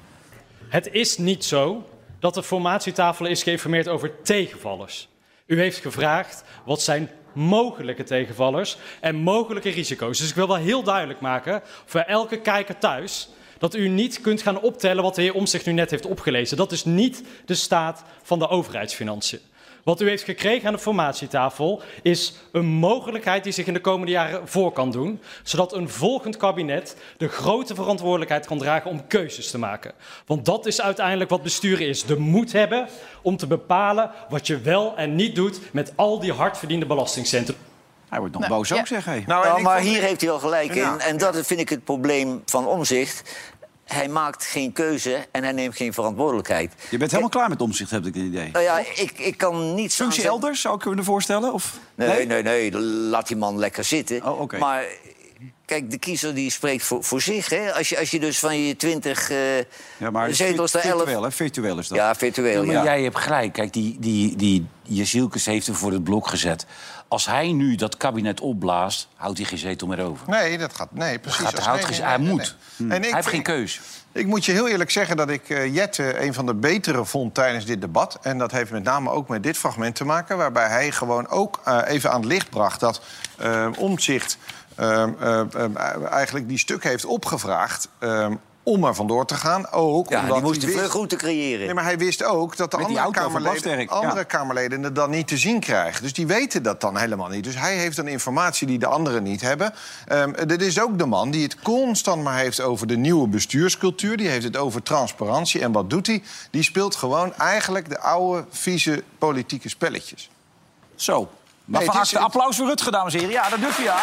Het is niet zo dat de formatietafel is geïnformeerd over tegenvallers. U heeft gevraagd wat zijn mogelijke tegenvallers en mogelijke risico's. Dus ik wil wel heel duidelijk maken voor elke kijker thuis dat u niet kunt gaan optellen wat de heer Omtzigt nu net heeft opgelezen. Dat is niet de staat van de overheidsfinanciën. Wat u heeft gekregen aan de formatietafel is een mogelijkheid die zich in de komende jaren voor kan doen, zodat een volgend kabinet de grote verantwoordelijkheid kan dragen om keuzes te maken. Want dat is uiteindelijk wat besturen is: de moed hebben om te bepalen wat je wel en niet doet met al die hardverdiende belastingcenten. Hij wordt nog Nou, boos ja. ook, zeg hij. Nou, Nou, maar vond- hier heeft hij wel gelijk Ja. in. En dat vind ik het probleem van omzicht. Hij maakt geen keuze en hij neemt geen verantwoordelijkheid. Je bent helemaal klaar met omzicht, heb ik het idee. Nou ja, ik, ik kan niet zo. Functie elders, zou ik me voorstellen? Of? Nee, nee, nee, laat die man lekker zitten. Oh, oké. Maar kijk, de kiezer die spreekt voor, voor zich. Hè? Als, je, als je dus van je twintig eh Ja, maar zetels er elf... virtueel, hè? Virtueel is dat. Ja, virtueel, maar ja. jij hebt gelijk. Kijk, die, die, die Jezielkes heeft hem voor het blok gezet. Als hij nu dat kabinet opblaast, houdt hij geen zetel meer over. Nee, dat gaat. Nee, precies. Gaat- Als- houdt nee, geen- nee, hij nee, moet. nee. En ik- Hij heeft geen keus. Ik moet je heel eerlijk zeggen dat ik eh, Jette een van de betere vond tijdens dit debat. En dat heeft met name ook met dit fragment te maken. Waarbij hij gewoon ook eh, even aan het licht bracht dat Omtzigt eh, eigenlijk die stuk heeft opgevraagd. eh, om er vandoor te gaan. Ook Ja, omdat die moest hij wist- vluchtroute creëren. Nee, maar hij wist ook dat de Met andere, kamerleden, ja. andere Kamerleden het dan niet te zien krijgen. Dus die weten dat dan helemaal niet. Dus hij heeft dan informatie die de anderen niet hebben. Ehm dit is ook de man die het constant maar heeft over de nieuwe bestuurscultuur. Die heeft het over transparantie. En wat doet hij? Die speelt gewoon eigenlijk de oude, vieze politieke spelletjes. Zo. Maar Nee, van is- harte applaus voor Rutger, dames en heren. Ja, dat doet hij. Ja.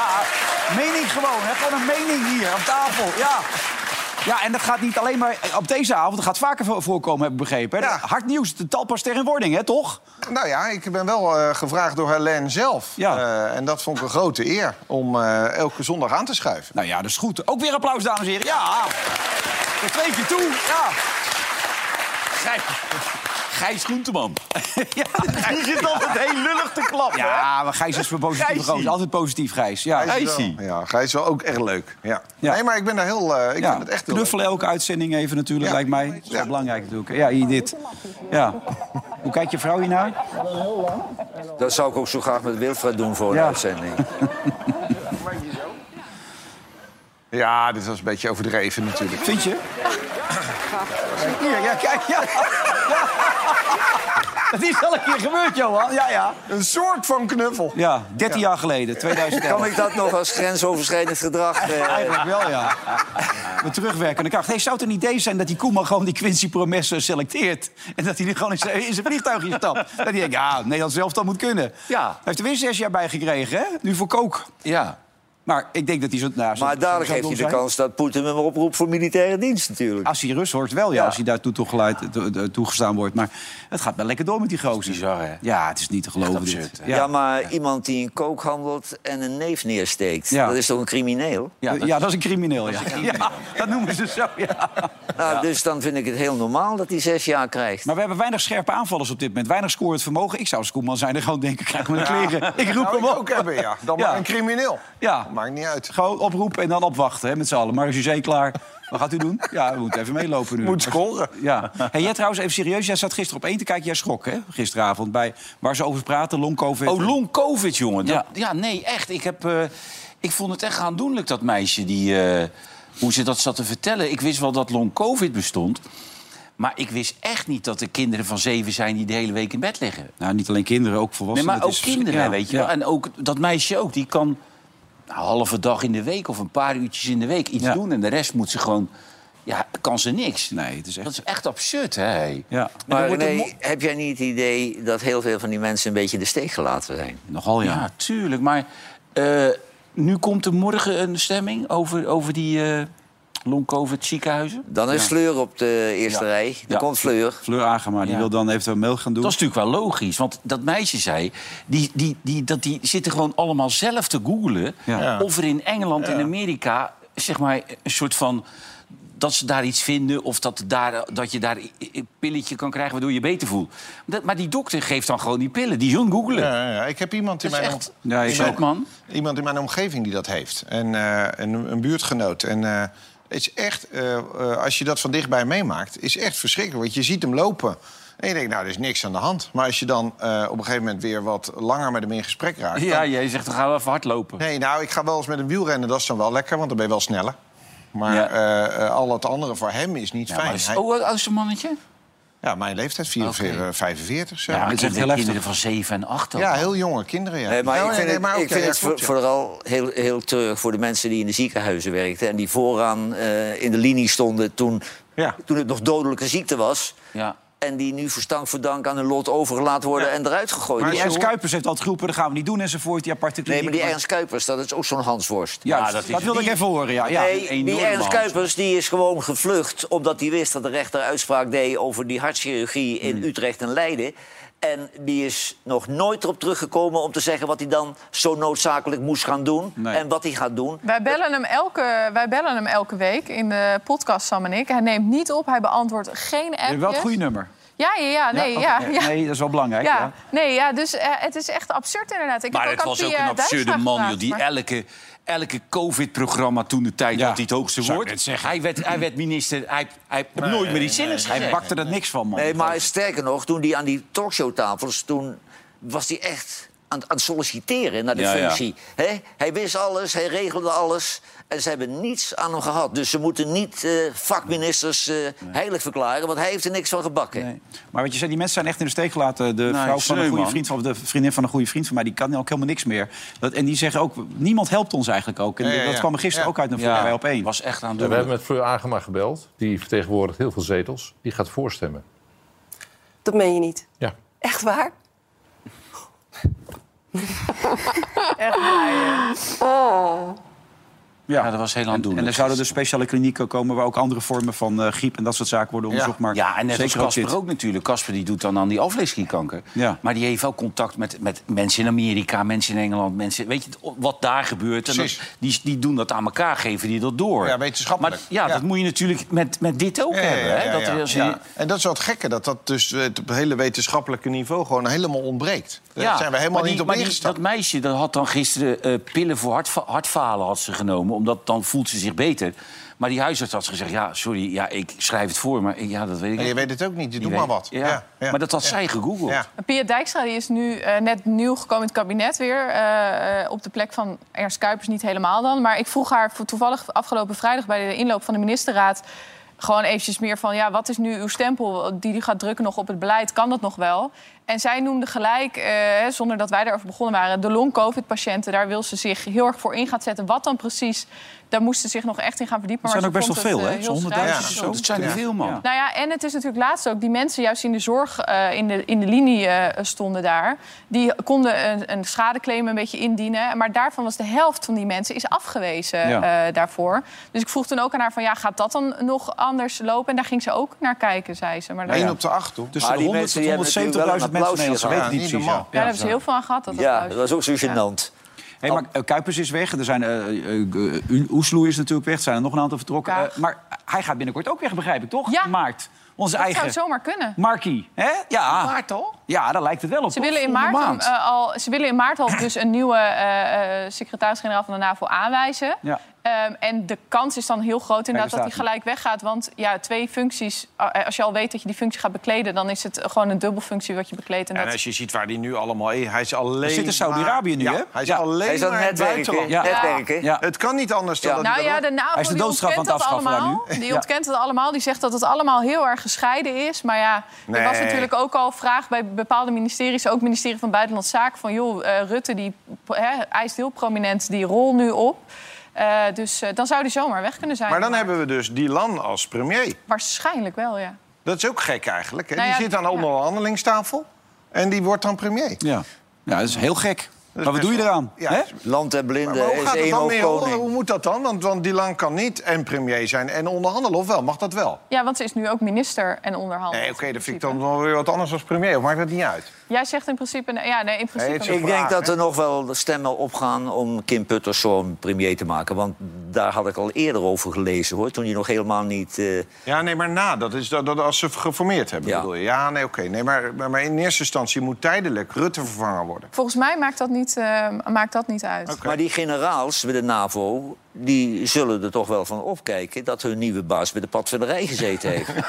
Mening gewoon, hè? Gewoon een mening hier aan tafel. Ja. Ja, en dat gaat niet alleen maar op deze avond. Dat gaat vaker vo- voorkomen, heb ik begrepen. Hè? Ja. Hard nieuws, de talpas in wording, hè, toch? Nou ja, ik ben wel eh, gevraagd door Helene zelf. Ja. Eh, en dat vond ik een grote eer om eh, elke zondag aan te schuiven. Nou ja, dat is goed. Ook weer applaus, dames en heren. Ja. Tot twee keer toe. Ja. Gijs, Gijs Groenteman. ja die zit altijd heel lullig te klappen. Ja, maar Gijs is voor positief gozer. Altijd positief, Gijs. Ja. Hij is wel-. Ja, hij is wel ook echt leuk. Ja. Ja. Nee, maar ik ben daar heel... eh, ik ja. vind het echt heel Knuffelen elke uitzending even natuurlijk, Ja. lijkt mij. Dat is wel belangrijk natuurlijk. Ja, hier dit. Ja. Hoe kijkt je vrouw hiernaar? Dat zou ik ook zo graag met Wilfred doen voor een Ja. uitzending. Ja, dit was een beetje overdreven natuurlijk. Vind je? Hier, ja, kijk, ja. ja. Dat is al een keer gebeurd, Johan. Ja, ja. Een soort van knuffel. Ja, 13 jaar geleden, 2011. Kan ik dat nog als grensoverschrijdend gedrag... eh, Eigenlijk wel, ja. Met terugwerkende kracht. Hey, zou het een idee zijn dat die Koeman gewoon die Quincy Promes selecteert? En dat hij nu gewoon in zijn, in zijn vliegtuigje stapt? Dat hij denkt, ja, Nederland zelf dan moet kunnen. Ja. Hij heeft er weer zes jaar bij gekregen, hè? Nu voor kook. Ja. Maar ik denk dat hij zo... Nou, Maar dadelijk heeft hij de zijn. kans dat Poetin hem oproept voor militaire dienst natuurlijk. Als hij Rus wordt, wel, ja. Ja. Als hij daartoe toegeleid, to- to- toegestaan wordt. Maar het gaat wel lekker door met die gozer. bizar, hè? Ja, het is niet te geloven, absurd, dit. hè? Ja, maar iemand die een kook handelt en een neef neersteekt... Ja. dat is toch een crimineel? Ja, dat- dat, is een crimineel, ja. ja. Dat noemen ze zo, ja. Nou, Dus dan vind ik het heel normaal dat hij zes jaar krijgt. Maar we hebben weinig scherpe aanvallers op dit moment. Weinig scorend vermogen. Ik zou als Koeman zijn en gewoon denken, krijg me de kleren. Ik roep Nou, hem ook hebben, ja. Dan Ja. maar een crimineel. Ja, Maakt niet uit. gewoon oproepen en dan opwachten hè, met z'n allen. Maar is José klaar? Wat gaat u doen? Ja, we moeten even meelopen nu. Moet scoren. Ja. Hey, jij trouwens, even serieus. Jij zat gisteren op één te kijken. Jij schrok, hè? Gisteravond. Bij, waar ze over praten, long covid. Oh, long covid, jongen. Dat- Ja. Ja. nee, echt. Ik, heb, eh, ik vond het echt aandoenlijk, dat meisje. Die, eh, hoe ze dat zat te vertellen. Ik wist wel dat long covid bestond. Maar ik wist echt niet dat er kinderen van zeven zijn... die de hele week in bed liggen. Nou, niet alleen kinderen, ook Nee, volwassenen. maar Het ook is- kinderen, ja, weet je ja. wel. En ook dat meisje ook. Die kan een halve dag in de week of een paar uurtjes in de week iets Ja. doen. En de rest moet ze gewoon... Ja, kan ze niks. Nee, het is Dat echt... is echt absurd, hè? Ja, Maar nee, heb jij niet het idee dat heel veel van die mensen een beetje de steek gelaten zijn? nogal ja. Ja, tuurlijk. Maar eh, nu komt er morgen een stemming over, over die eh long-covid ziekenhuizen. Dan is Fleur op de eerste Ja. rij. Dan Ja. komt Fleur. Fleur Agema, die Ja. wil dan eventueel mail gaan doen. Dat is natuurlijk wel logisch. Want dat meisje zei, die, die, die, dat die zitten gewoon allemaal zelf te googlen... Ja. of er in Engeland en Amerika, zeg maar, een soort van... dat ze daar iets vinden of dat, daar, dat je daar een pilletje kan krijgen... waardoor je beter voelt. Dat, maar die dokter geeft dan gewoon die pillen. Die gaan googlen. Ja, ja, ja. Ik heb iemand in mijn, echt Ja, ik Shit, ook. man. iemand in mijn omgeving die dat heeft. En eh, een, een buurtgenoot. En eh, het is echt, eh, eh, als je dat van dichtbij meemaakt, is echt verschrikkelijk. Want je ziet hem lopen. En je denkt, nou, er is niks aan de hand. Maar als je dan eh, op een gegeven moment weer wat langer met hem in gesprek raakt... Ja, dan- jij zegt, dan gaan we even hardlopen. Nee, nou, ik ga wel eens met een wielrennen, dat is dan wel lekker, want dan ben je wel sneller. Maar Ja. al het andere voor hem is niet Ja, fijn. is, Hij- hoe oud is een mannetje? Ja, mijn leeftijd, 44, Oké. 45. Zo. Ja, het echt kinderen van 7 en 8 ook. ja, heel jonge kinderen, ja. Nee, maar Ja, ik vind nee, het, maar ik vind ja, vooral heel, heel terug voor de mensen die in de ziekenhuizen werkten... en die vooraan eh, in de linie stonden toen, Ja. toen het nog dodelijke ziekte was... Ja. En die nu voor stank voor dank aan hun lot overgelaten worden en eruit gegooid Maar. Ernst Kuipers heeft altijd geroepen, dat gaan we niet doen enzovoort. Die aparte Nee, maar die Ernst Kuipers, dat is ook zo'n Hansworst. Ja, Ja, dat, wilde ik even horen, ja. ja. nee, die Ernst. Kuipers die is gewoon gevlucht... omdat hij wist dat de rechter uitspraak deed over die hartchirurgie in Hmm. Utrecht en Leiden. En die is nog nooit erop teruggekomen om te zeggen... wat hij dan zo noodzakelijk moest gaan doen Nee. en wat hij gaat doen. Wij bellen, hem elke, wij bellen hem elke week in de podcast, Sam en ik. Hij neemt niet op, hij beantwoordt geen Je appjes. hebt wel het goede nummer. Ja, ja, ja. Nee, ja, ja. nee, dat is wel belangrijk. Ja, Ja. nee, ja, dus eh, het is echt absurd inderdaad. Ik Maar heb het ook was ook een absurde Dijkstra man, joh, die maar- elke, elke COVID-programma toen de tijd Ja, had hij het hoogste woord. Hij werd, hij werd minister, hij, hij heeft nooit meer iets zinnigs Hij bakte er niks van, man. Nee, maar sterker nog, toen hij aan die talkshowtafels... toen was hij echt aan, aan het solliciteren naar de ja. functie. Hè? Hij wist alles, hij regelde alles. En ze hebben niets aan hem gehad. Dus ze moeten niet eh, vakministers eh, heilig verklaren... want hij heeft er niks van gebakken. Nee. Maar wat je zei, die mensen zijn echt in de steek gelaten. De vrouw van een goede man. vriend van, of de vriendin van een goede vriend van mij, die kan ook helemaal niks meer. Dat, en die zeggen ook, niemand helpt ons eigenlijk ook. En Ja, ja, dat kwam er gisteren Ja. ook uit naar voren bij op één. was echt aan Ja, we hebben met Fleur Agema gebeld. Die vertegenwoordigt heel veel zetels. Die gaat voorstemmen. Dat meen je niet. Ja. Echt waar? Echt waar, ja. Ja, dat was heel En, aandoenlijk. en er zouden dus speciale klinieken komen waar ook andere vormen van eh, griep en dat soort zaken worden onderzocht. Maar ja, en net als zeker ook Casper ook natuurlijk. Casper die doet dan aan die alvleesklierkanker. Ja. Maar die heeft ook contact met, met mensen in Amerika, mensen in Engeland. Mensen, weet je wat daar gebeurt? En dat, die, die doen dat aan elkaar, geven die dat door. Ja, wetenschappelijk. Maar ja, Ja. dat moet je natuurlijk met, met dit ook Ja, ja, hebben. ja, Hè? ja, dat ja. er als je- Ja. En dat is wat gekke, dat dat dus eh, op het hele wetenschappelijke niveau gewoon helemaal ontbreekt. Daar zijn we helemaal die- niet op die- ingestapt. Dat meisje dat had dan gisteren eh, pillen voor hartfa hartfalen had ze genomen. Omdat dan voelt ze zich beter. Maar die huisarts had gezegd, ja, sorry, ja, ik schrijf het voor. Maar ja, dat weet ik En je weet het ook niet, je Die doet maar weet- wat. Ja. Maar dat had zij gegoogeld. Ja. Pia Dijkstra die is nu eh, net nieuw gekomen in het kabinet weer. eh, eh, op de plek van Ernst Kuipers, niet helemaal dan. Maar ik vroeg haar toevallig afgelopen vrijdag bij de inloop van de ministerraad... gewoon eventjes meer van, ja, wat is nu uw stempel die u gaat drukken nog op het beleid? Kan dat nog wel? En zij noemde gelijk, eh, zonder dat wij daarover begonnen waren... de long-covid-patiënten, daar wil ze zich heel erg voor in gaan zetten. Wat dan precies, daar moest ze zich nog echt in gaan verdiepen. Dat zijn maar ook best wel veel, het, hè? eh, Zo'n heel 100.000 schrijnend. of zo. Dat zijn er veel, man. Nou ja, en het is natuurlijk laatst ook... die mensen juist in de zorg eh, in, de, in de linie eh, stonden daar... die konden een, een schadeclaim een beetje indienen. Maar daarvan was de helft van die mensen is afgewezen Ja. eh, daarvoor. Dus ik vroeg toen ook aan haar van... ja, gaat dat dan nog anders lopen? En daar ging ze ook naar kijken, zei ze. Maar daar, 1 ja, op de 8, toch? Tussen Maar de die 100 mensen tot die hebben 170.000 natuurlijk wel mensen. Ze weten niet gehad. precies. Niet Ja. daar hebben ze heel veel aan gehad. Dat Ja, dat was ook zo gênant. Hey, maar eh, Kuipers is weg. Er zijn, eh eh, eh, Oesloe is natuurlijk weg. Er zijn er nog een aantal vertrokken. Maar hij gaat binnenkort ook weg, begrijp ik, toch? Ja. In maart. Onze dat eigen zou zomaar kunnen. Markie. Hè? Ja. Maart al? Ja, daar lijkt het wel op. Ze willen, in maart, maand. eh, al, ze willen in maart al dus een nieuwe eh, eh, secretaris-generaal van de NAVO aanwijzen. Ja. Ehm, en de kans is dan heel groot inderdaad dat hij gelijk weggaat. Want ja, twee functies, eh, als je al weet dat je die functie gaat bekleden... dan is het gewoon een dubbelfunctie wat je bekleedt. En En dat... als je ziet waar die nu allemaal is, hij is alleen zit in Saudi-Arabië nu, hè? Hij is Ja. alleen Hij is maar het buitenland. Ja. netwerken. Ja. Het kan niet anders dan Ja. dat Nou hij ja, de Hij NAVO is de die doodstraf aan ontkent het afschaffen allemaal. nu. Die Ja. ontkent het allemaal. Die zegt dat het allemaal heel erg gescheiden is. Maar ja, er was natuurlijk ook al vraag bij bepaalde ministeries... ook het ministerie van Buitenlandse Zaken... van joh, eh, Rutte die hè, eist heel prominent die rol nu op. Eh, dus eh, dan zou die zomaar weg kunnen zijn. Maar dan hebben we dus Dylan als premier. Waarschijnlijk wel, ja. Dat is ook gek eigenlijk. Hè? Nou die zit aan de ja. onderhandelingstafel en die wordt dan premier. Ja. ja, dat is heel gek. Maar wat doe je eraan? Ja? Land en Maar blinden hoe is één meer? Hoe, koning. hoe moet dat dan? Want, want Dylan kan niet en premier zijn en onderhandelen, of wel? Mag dat wel? Ja, want ze is nu ook minister en onderhandelaar. Nee, oké, dat vind ik dan wel weer wat anders als premier. Of maakt dat niet uit? Jij zegt in principe... Ja, nee, in principe... Ik vraag, denk dat hè? er nog wel stemmen opgaan om Kim Putterszoon premier te maken. Want daar had ik al eerder over gelezen, hoor. Toen hij nog helemaal niet... eh, Ja, nee, maar na. Dat is dat, dat als ze geformeerd hebben, Ja. bedoel je? Ja, nee, oké. Nee, maar, maar, maar in eerste instantie moet tijdelijk Rutte vervangen worden. Volgens mij maakt dat niet, eh, maakt dat niet uit. Maar die generaals bij de NAVO, die zullen er toch wel van opkijken... dat hun nieuwe baas bij de padvinderij gezeten heeft.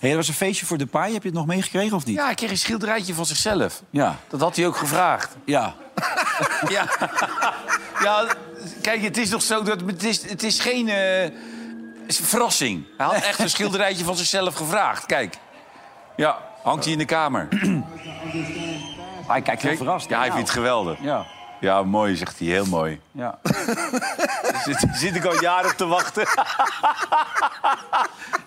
Hey, dat was een feestje voor Depay. Heb je het nog meegekregen of niet? Ja, ik kreeg een schilderijtje van zichzelf. Ja. Dat had hij ook gevraagd. Ja. ja. ja, kijk, het is nog zo dat het is, het is geen eh, is een verrassing. Hij had echt een schilderijtje van zichzelf gevraagd. Kijk. Ja, hangt hij in de kamer. Hij kijkt heel verrast. Ja, hij Nou. vindt het geweldig. Ja. Ja, mooi, zegt hij. Heel mooi. Ja. Zit, zit ik al jaren op te wachten.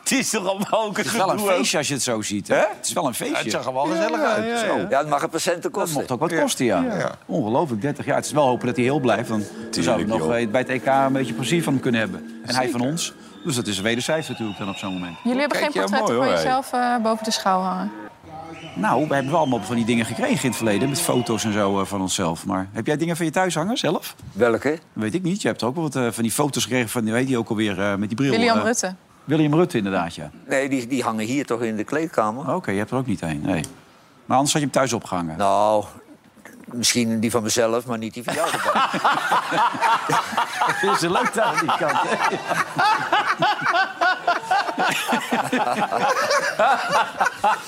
het is toch allemaal ook een Het is wel een feestje als je het zo ziet. Hè? Het is wel een feestje. Het zag er wel gezellig uit. Zo. Ja, het mag een patiënten Dat kosten. mocht ook wat kosten, ja. Ja. Ongelooflijk, 30 jaar. Het is wel hopen dat hij heel blijft. Want we zouden nog joh. bij het EK een beetje plezier van hem kunnen hebben. En hij van ons. Dus dat is wederzijds natuurlijk dan op zo'n moment. Jullie hebben Kijk, geen ja, portretten mooi, van hoor, jezelf eh, boven de schouw hangen. Nou, we hebben wel allemaal van die dingen gekregen in het verleden. Met foto's en zo eh, van onszelf. Maar heb jij dingen van je thuis hangen zelf? Welke? Weet ik niet. Je hebt ook wel wat eh, van die foto's gekregen van, weet je ook alweer, eh, met die bril. William Rutte. William Rutte, inderdaad, ja. Nee, die, die hangen hier toch in de kleedkamer? Oké, je hebt er ook niet een, nee. Maar anders had je hem thuis opgehangen. Nou, misschien die van mezelf, maar niet die van jou is leuk daar aan die kant.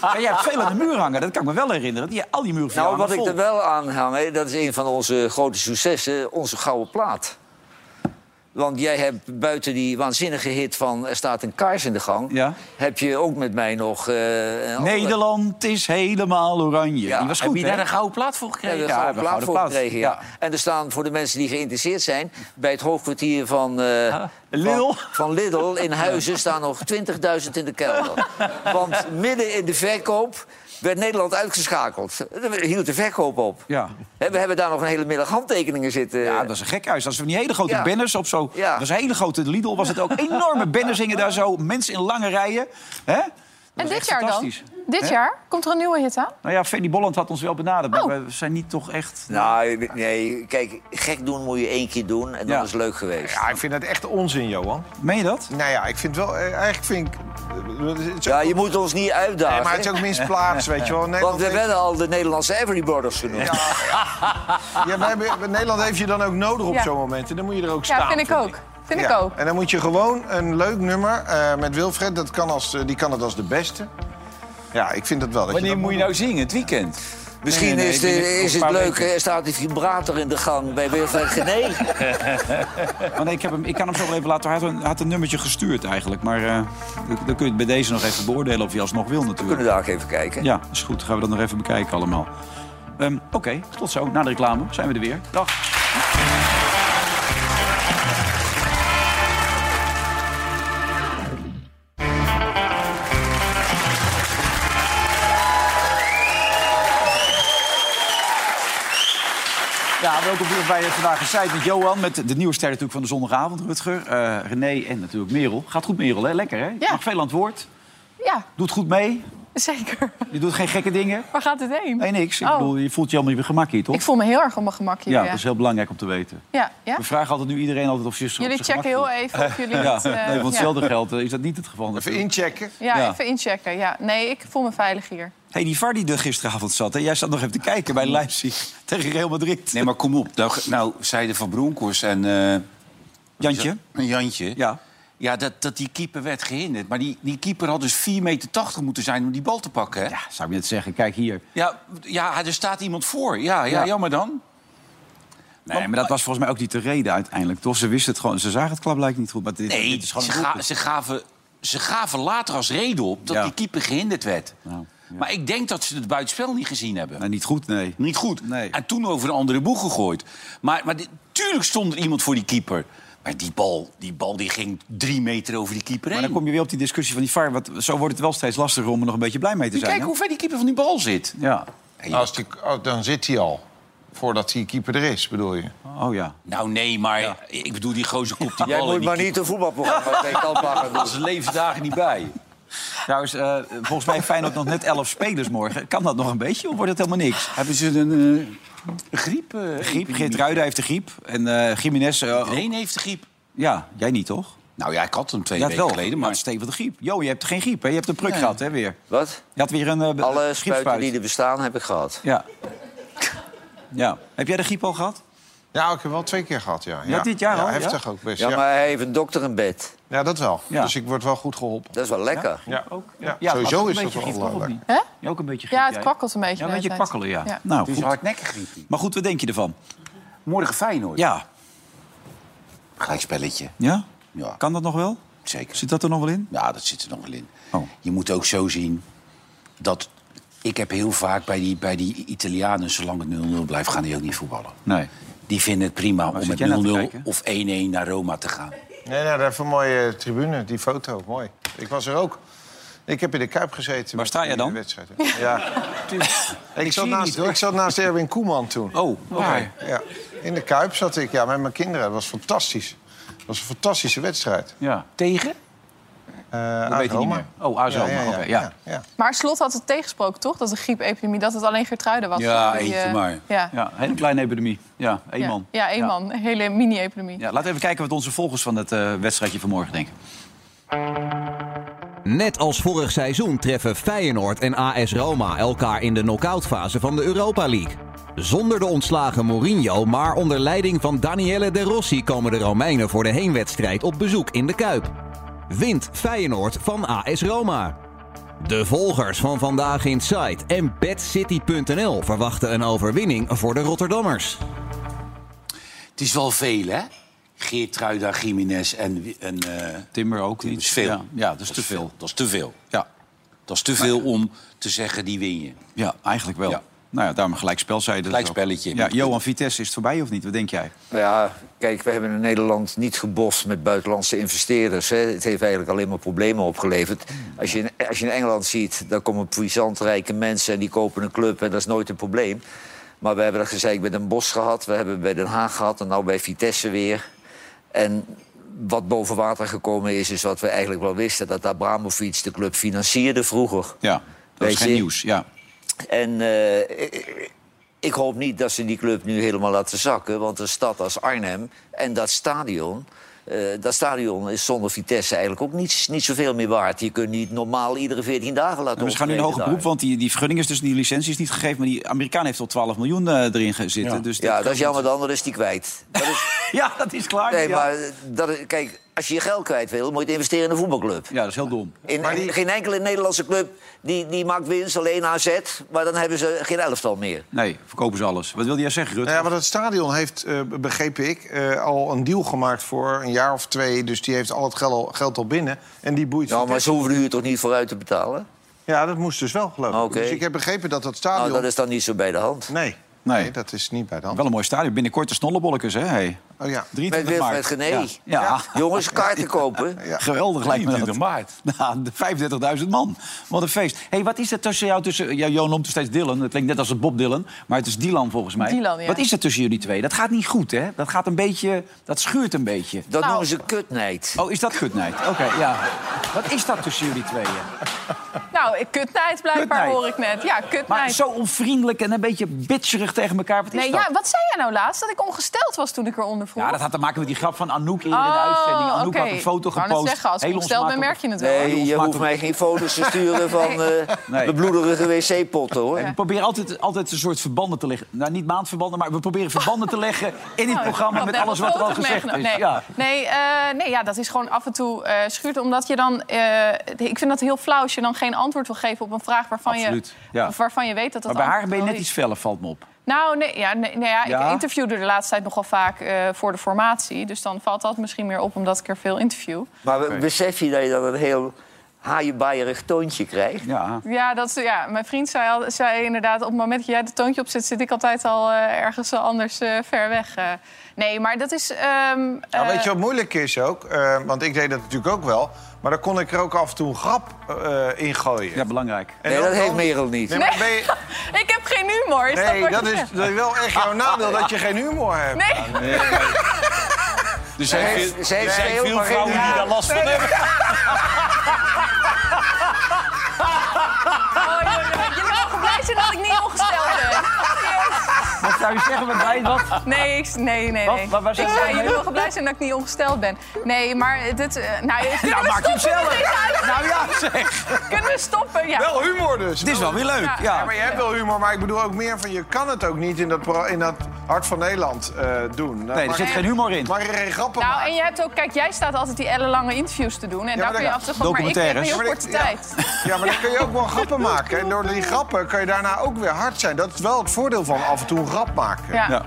Maar jij hebt veel aan de muur hangen, dat kan ik me wel herinneren. Die, al die muren nou, wat ik er wel aan hang, hè, dat is een van onze grote successen, onze gouden plaat. Want jij hebt buiten die waanzinnige hit van Er staat een kaars in de gang... Ja. heb je ook met mij nog... eh, een Nederland is helemaal oranje. Ja, die was Heb goed, je hè? daar een gouden plaat voor gekregen? Ja, we plaat gouden voor plaat. gekregen, ja. En er staan voor de mensen die geïnteresseerd zijn... bij het hoofdkwartier van, eh, Lidl. van, van Lidl in Huizen... staan nog 20.000 in de kelder. Want midden in de verkoop werd Nederland uitgeschakeld. Hield de verkoop op. Ja. We hebben daar nog een hele middag handtekeningen zitten. ja, dat is een gek huis. Als we van die hele grote Ja. banners op zo... Ja. Dat was een hele grote Lidl, was het ook. Enorme banners hingen daar zo. Mensen in lange rijen. Hè? Dat En dit jaar dan? fantastisch. Dit Hè? jaar? Komt er een nieuwe hit aan? Nou ja, Fanny Bolland had ons wel benaderd. Maar Oh. we zijn niet toch echt... Nou, nee, kijk, gek doen moet je één keer doen en dat Ja. is leuk geweest. Ja, ik vind het echt onzin, Johan. Meen je dat? Nou ja, ik vind wel... eh, Eigenlijk vind ik... eh, Ja, je moet ons niet uitdagen. Nee, maar het is ook misplaatst, weet je wel. Want we heeft- werden al de Nederlandse Everly Brothers genoemd. Ja, wij hebben- Nederland heeft je dan ook nodig op Ja. zo'n moment. En dan moet je er ook staan. Ja, vind ik ook. Vind ik Ja, ook. En dan moet je gewoon een leuk nummer eh, met Wilfred. Dat kan als, eh, die kan het als de beste. Ja, ik vind dat wel. Dat Wanneer dat moet je nou zingen? Het weekend? Misschien Nee, nee, is, nee, de- binnen is een het paar leuk, weken. er staat die vibrator in de gang bij Wilfred Gené. Nee, ik, heb hem, ik kan hem zo wel even laten. Hij had een, hij had een nummertje gestuurd eigenlijk. Maar eh, dan, dan kun je het bij deze nog even beoordelen of je alsnog wil We natuurlijk. kunnen daar ook even kijken. Ja, is goed. Gaan we dat nog even bekijken allemaal. Ehm, Oké, tot zo. Na de reclame zijn we er weer. Dag. Welkom weer bij Vandaag in Tijd met Johan. Met de nieuwe ster natuurlijk van de zondagavond, Rutger. eh, René en natuurlijk Merel. Gaat goed, Merel, hè? Lekker, hè? Je mag veel aan het woord. Ja, Doet goed mee. Zeker. Je doet geen gekke dingen. Waar gaat het heen? Nee, niks. Ik Oh. bedoel, je voelt je helemaal niet gemak hier, toch? Ik voel me heel erg op mijn gemak hier. ja, Ja, dat is heel belangrijk om te weten. ja. ja? We vragen altijd nu iedereen altijd of je zich op Jullie checken gemak heel voelt. even of jullie Ja, niet... eh, nee, ja. hetzelfde geld eh, is dat niet het geval. Even inchecken. Ja, Ja. even inchecken. Ja. Nee, ik voel me veilig hier. hey, die VAR die er gisteravond zat, hè? jij zat nog even te kijken bij Leipzig tegen Real Madrid. Nee, maar kom op. Nou, nou zeiden Van Bronckhorst en... eh, Jantje? Een Jantje. Ja. Ja, dat, dat die keeper werd gehinderd. Maar die, die keeper had dus 4,80 meter moeten zijn om die bal te pakken. Hè? Ja, zou je net zeggen. Kijk hier. Ja, ja, er staat iemand voor. Ja, ja, Ja. jammer dan. Nee, maar dat was volgens mij ook niet de reden uiteindelijk, toch? Ze wisten het gewoon. Ze zagen het klaarblijkelijk niet goed. Maar dit, Nee, dit is gewoon ze, een ga- ze, gaven, ze gaven later als reden op dat Ja. die keeper gehinderd werd. Nou, ja. Maar ik denk dat ze het buitenspel niet gezien hebben. Nee, niet goed, nee. Niet goed. Nee. En toen over een andere boeg gegooid. Maar, maar dit- tuurlijk stond er iemand voor die keeper. Maar die bal, die bal die ging drie meter over die keeper Maar heen. dan kom je weer op die discussie van die VAR. Want zo wordt het wel steeds lastiger om er nog een beetje blij mee te zijn. Kijk hoe ver die keeper van die bal zit. Ja. Als die, oh, dan zit hij al. Voordat die keeper er is, bedoel je? Oh ja. Nou nee, maar ik bedoel die gozer kopt die Jij bal. en moet die maar niet een voetbalprogramma tegen Dat doen. zijn levensdagen niet bij. Trouwens, eh, volgens mij Feyenoord nog net 11 spelers morgen. Kan dat nog een beetje of wordt het helemaal niks? Hebben ze een eh, griep? eh, Griep, Geert heeft de griep. En eh Jiménez... eh. Iedereen heeft de griep. ja, jij niet toch? Nou ja, ik had hem twee weken wel. geleden. Maar Maar stevig de griep. Jo, je hebt geen griep, hè? Je hebt een pruk Nee. gehad, hè, weer. Wat? Je had weer een uh, Alle spuiten die er bestaan heb ik gehad. Ja. ja. Heb jij de griep al gehad? Ja, ik heb wel twee keer gehad, ja. Ja, dit jaar ja, al, ja? Heftig ook best, Ja, ja. maar hij heeft een dokter in bed. Ja, dat wel. Ja. Dus ik word wel goed geholpen. Dat is wel lekker. Ja, ook. Ja, Ja, sowieso het is dat beetje wel lekker. Hè? Ja, ook een beetje griep, Ja, het kwakkelt een beetje. Ja, een beetje kwakkelen, ja. Ja. Nou, Het is goed. hardnekkig griep. Maar goed, wat denk je ervan? Morgen Feyenoord. Ja. Gelijk spelletje. Ja? Ja, Kan dat nog wel? zeker. Zit dat er nog wel in? Ja, dat zit er nog wel in. Oh. Je moet ook zo zien dat... Ik heb heel vaak bij die, bij die Italianen, zolang het 0-0 blijft, gaan die ook niet voetballen. Nee. Die vinden het prima om met jij naar te 0-0 kijken? of 1-1 naar Roma te gaan. Nee, nou, dat is een mooie tribune, die foto. Mooi. Ik was er ook. Ik heb in de Kuip gezeten. Waar sta jij die dan? Wedstrijd. Ja. ik, zat je naast, ik zat naast Erwin Koeman toen. Oh, oké. Ja. In de Kuip zat ik ja, met mijn kinderen. Dat was fantastisch. Dat was een fantastische wedstrijd. Ja. Tegen? Eh Dat AS weet niet Roma. meer. Oh, AS Ja, Roma, ja, ja, oké, ja. ja, ja. Maar Slot had het tegensproken, toch? Dat de griepepidemie, dat het alleen Geertruiden was. Ja, Die, eentje maar. Ja, Ja, een hele kleine epidemie. Ja, één ja. man. Ja, één man. Een hele mini-epidemie. Ja, laten we even kijken wat onze volgers van het eh, wedstrijdje vanmorgen denken. Net als vorig seizoen treffen Feyenoord en AS Roma elkaar in de knock-outfase van de Europa League. Zonder de ontslagen Mourinho, maar onder leiding van Daniele De Rossi komen de Romeinen voor de heenwedstrijd op bezoek in de Kuip. Wint Feyenoord van AS Roma. De volgers van Vandaag Inside en BadCity.nl verwachten een overwinning voor de Rotterdammers. Het is wel veel, hè? Geertruida, Jiménez en... en eh, Timber ook niet. is veel. Ja, ja, dat is te veel. Dat is te veel. Ja, Dat is te veel om te zeggen, die win je. ja eigenlijk wel. Ja. Nou ja, daarom gelijk spel zei je dat Gelijk ook. spelletje. Ja, Johan Vitesse is het voorbij of niet? Wat denk jij? Ja, kijk, we hebben in Nederland niet gebost met buitenlandse investeerders. Hè. Het heeft eigenlijk alleen maar problemen opgeleverd. Als je, in- als je in Engeland ziet, dan komen puissant rijke mensen... en die kopen een club en dat is nooit een probleem. Maar we hebben dat gezegd bij Den Bosch gehad, we hebben bij Den Haag gehad... en nu bij Vitesse weer. En wat boven water gekomen is, is wat we eigenlijk wel wisten... dat Abramovic de club financierde vroeger. Ja, dat is geen nieuws. Ja. En eh, ik- hoop niet dat ze die club nu helemaal laten zakken. Want een stad als Arnhem en dat stadion... eh, dat stadion is zonder Vitesse eigenlijk ook niet, niet zoveel meer waard. Je kunt niet normaal iedere 14 dagen laten Nou, we gaan nu optreden hoger beroep, want die, die vergunning is dus die licentie is niet gegeven. Maar die Amerikaan heeft al 12 miljoen eh, erin gezitten. Ja, Dus ja dat is jammer dan, dan is die kwijt. Dat is, ja, dat is klaar. nee, ja. maar dat, kijk, als je je geld kwijt wil, moet je investeren in een voetbalclub. ja, dat is heel dom. In, Geen enkele Nederlandse club die, die maakt winst, alleen AZ. Maar dan hebben ze geen elftal meer. Nee, verkopen ze alles. Wat wilde jij zeggen, Rut? Nou ja, maar dat stadion heeft, eh, begreep ik, eh, al een deal gemaakt voor een jaar of twee. Dus die heeft al het geld al, geld al binnen. En die boeit Ja, maar ze hoeven de huur toch niet vooruit te betalen? Ja, dat moest dus wel, geloof ik. Oké. Dus ik heb begrepen dat dat stadion... Nou, dat is dan niet zo bij de hand. Nee. Nee. nee, dat is niet bij de hand. Wel een mooi stadion. Binnenkort de Snollebollekes, hè? Hey. Oh ja. 23 Met maart. Wilfred Gené. Ja. Ja. Jongens, kaarten kopen. Ja. Geweldig lijkt me dat. 23 maart. Nou, de 35.000 man. Wat een feest. hey, wat is er tussen jou, tussen... Ja, Jo noemt het steeds Dylan. Het klinkt net als het Bob Dylan. Maar het is Dylan volgens mij. Dylan, ja. Wat is er tussen jullie twee? Dat gaat niet goed, hè? Dat gaat een beetje... Dat schuurt een beetje. Dat Nou. noemen ze kutnijd. Oh, is dat kutnijd? Oké, ja. Wat is dat tussen jullie tweeën? Nou, kutnijd blijkbaar Kutnijd. hoor ik net. Ja, Maar kutnijd. zo onvriendelijk en een beetje bitcherig tegen elkaar. Wat is Nee, dat? ja, wat zei jij nou laatst? Dat ik ongesteld was toen ik eronder Ja, dat had te maken met die grap van Anouk in de Oh, uitzending. Anouk had een foto Ik wou net gepost. zeggen, als ik ben, onsmakelijk. merk je het wel. Nee, je hoeft mij geen foto's te sturen van eh Nee. de bloederige wc-potten, hoor. We proberen altijd, altijd een soort verbanden te leggen. Nou, niet maandverbanden, maar we proberen verbanden te leggen in dit programma Oh, met net alles wat er al gezegd is. Nee, Ja. nee, eh, nee ja, dat is gewoon af en toe eh, schuurt. Omdat je dan... eh, ik vind dat heel flauw als je dan geen antwoord wil geven op een vraag waarvan, Absoluut, je, ja. waarvan je weet dat dat Maar bij haar ben je net iets feller, valt me op. Nou, nee, ja, nee, nee, ja, Ja? ik interviewde de laatste tijd nogal vaak eh, voor de formatie. Dus dan valt dat misschien meer op omdat ik er veel interview. Maar besef je dat je dan een heel haaienbaaierig toontje krijgt? Ja. Ja, dat, is- ja, mijn vriend zei, al, zei inderdaad... op het moment dat jij het toontje opzet... zit ik altijd al eh, ergens anders eh, ver weg. eh. nee, maar dat is... ehm, weet je wat moeilijk is ook? Eh, want ik deed dat natuurlijk ook wel. Maar dan kon ik er ook af en toe een grap eh in gooien. Ja, belangrijk. En Nee, dan- dat heeft Merel niet. Nee, maar ben je- ik geen humor. Is nee dat, dat, wat je is, dat is wel echt jouw nadeel dat je geen humor hebt. Nee. Dus Zij hij heeft- heeft, zij heeft er zijn veel, vrouwen die daar last van hebben. Oh, joh, jullie mogen blij zijn dat ik niet zou je zeggen met mij? Wat? Nee, ik, nee, nee. Wat? nee. Waar- waar ik zei, jullie mogen blij zijn dat ik niet ongesteld ben. Nee, maar dit... eh, nou, we maak je met zelf. Nou ja, zeg. Kunnen we stoppen? Ja. Wel humor dus. Het is wel weer leuk. Ja. Ja. Ja, maar je hebt wel humor, maar ik bedoel ook meer van je kan het ook niet in dat, pro- in dat Hart van Nederland eh, doen. Nou, Nee, er mag zit geen humor in. Mag ik geen grappen Nou, maken? en je hebt ook, kijk, jij staat altijd die ellenlange interviews te doen. En Ja, daar maar kun je dan- af en toe gewoon, maar ik heb een heel korte tijd. Ja, maar dan kun je ook wel grappen maken. En door die grappen kun je daarna ook weer hard zijn. Dat is wel het voordeel van af en toe een grap maken. Ja.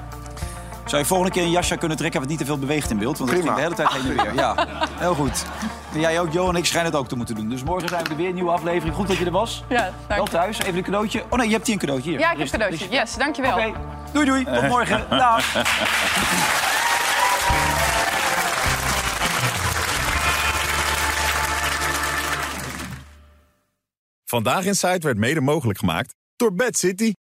Zou je volgende keer een jasje kunnen trekken wat niet te veel beweegt in beeld? Want dat Prima. ging de hele tijd heen en weer. Ja, heel goed. En jij ook, Johan en ik schijnen het ook te moeten doen. Dus morgen zijn we er weer, een nieuwe aflevering. Goed dat je er was. Ja, Wel thuis, even een cadeautje. Oh nee, je hebt hier een cadeautje. Hier. Ja, ik heb Hier een cadeautje. Yes, dankjewel. Oké, doei doei. Tot morgen. Dag. Vandaag in Site werd mede mogelijk gemaakt door Bad City.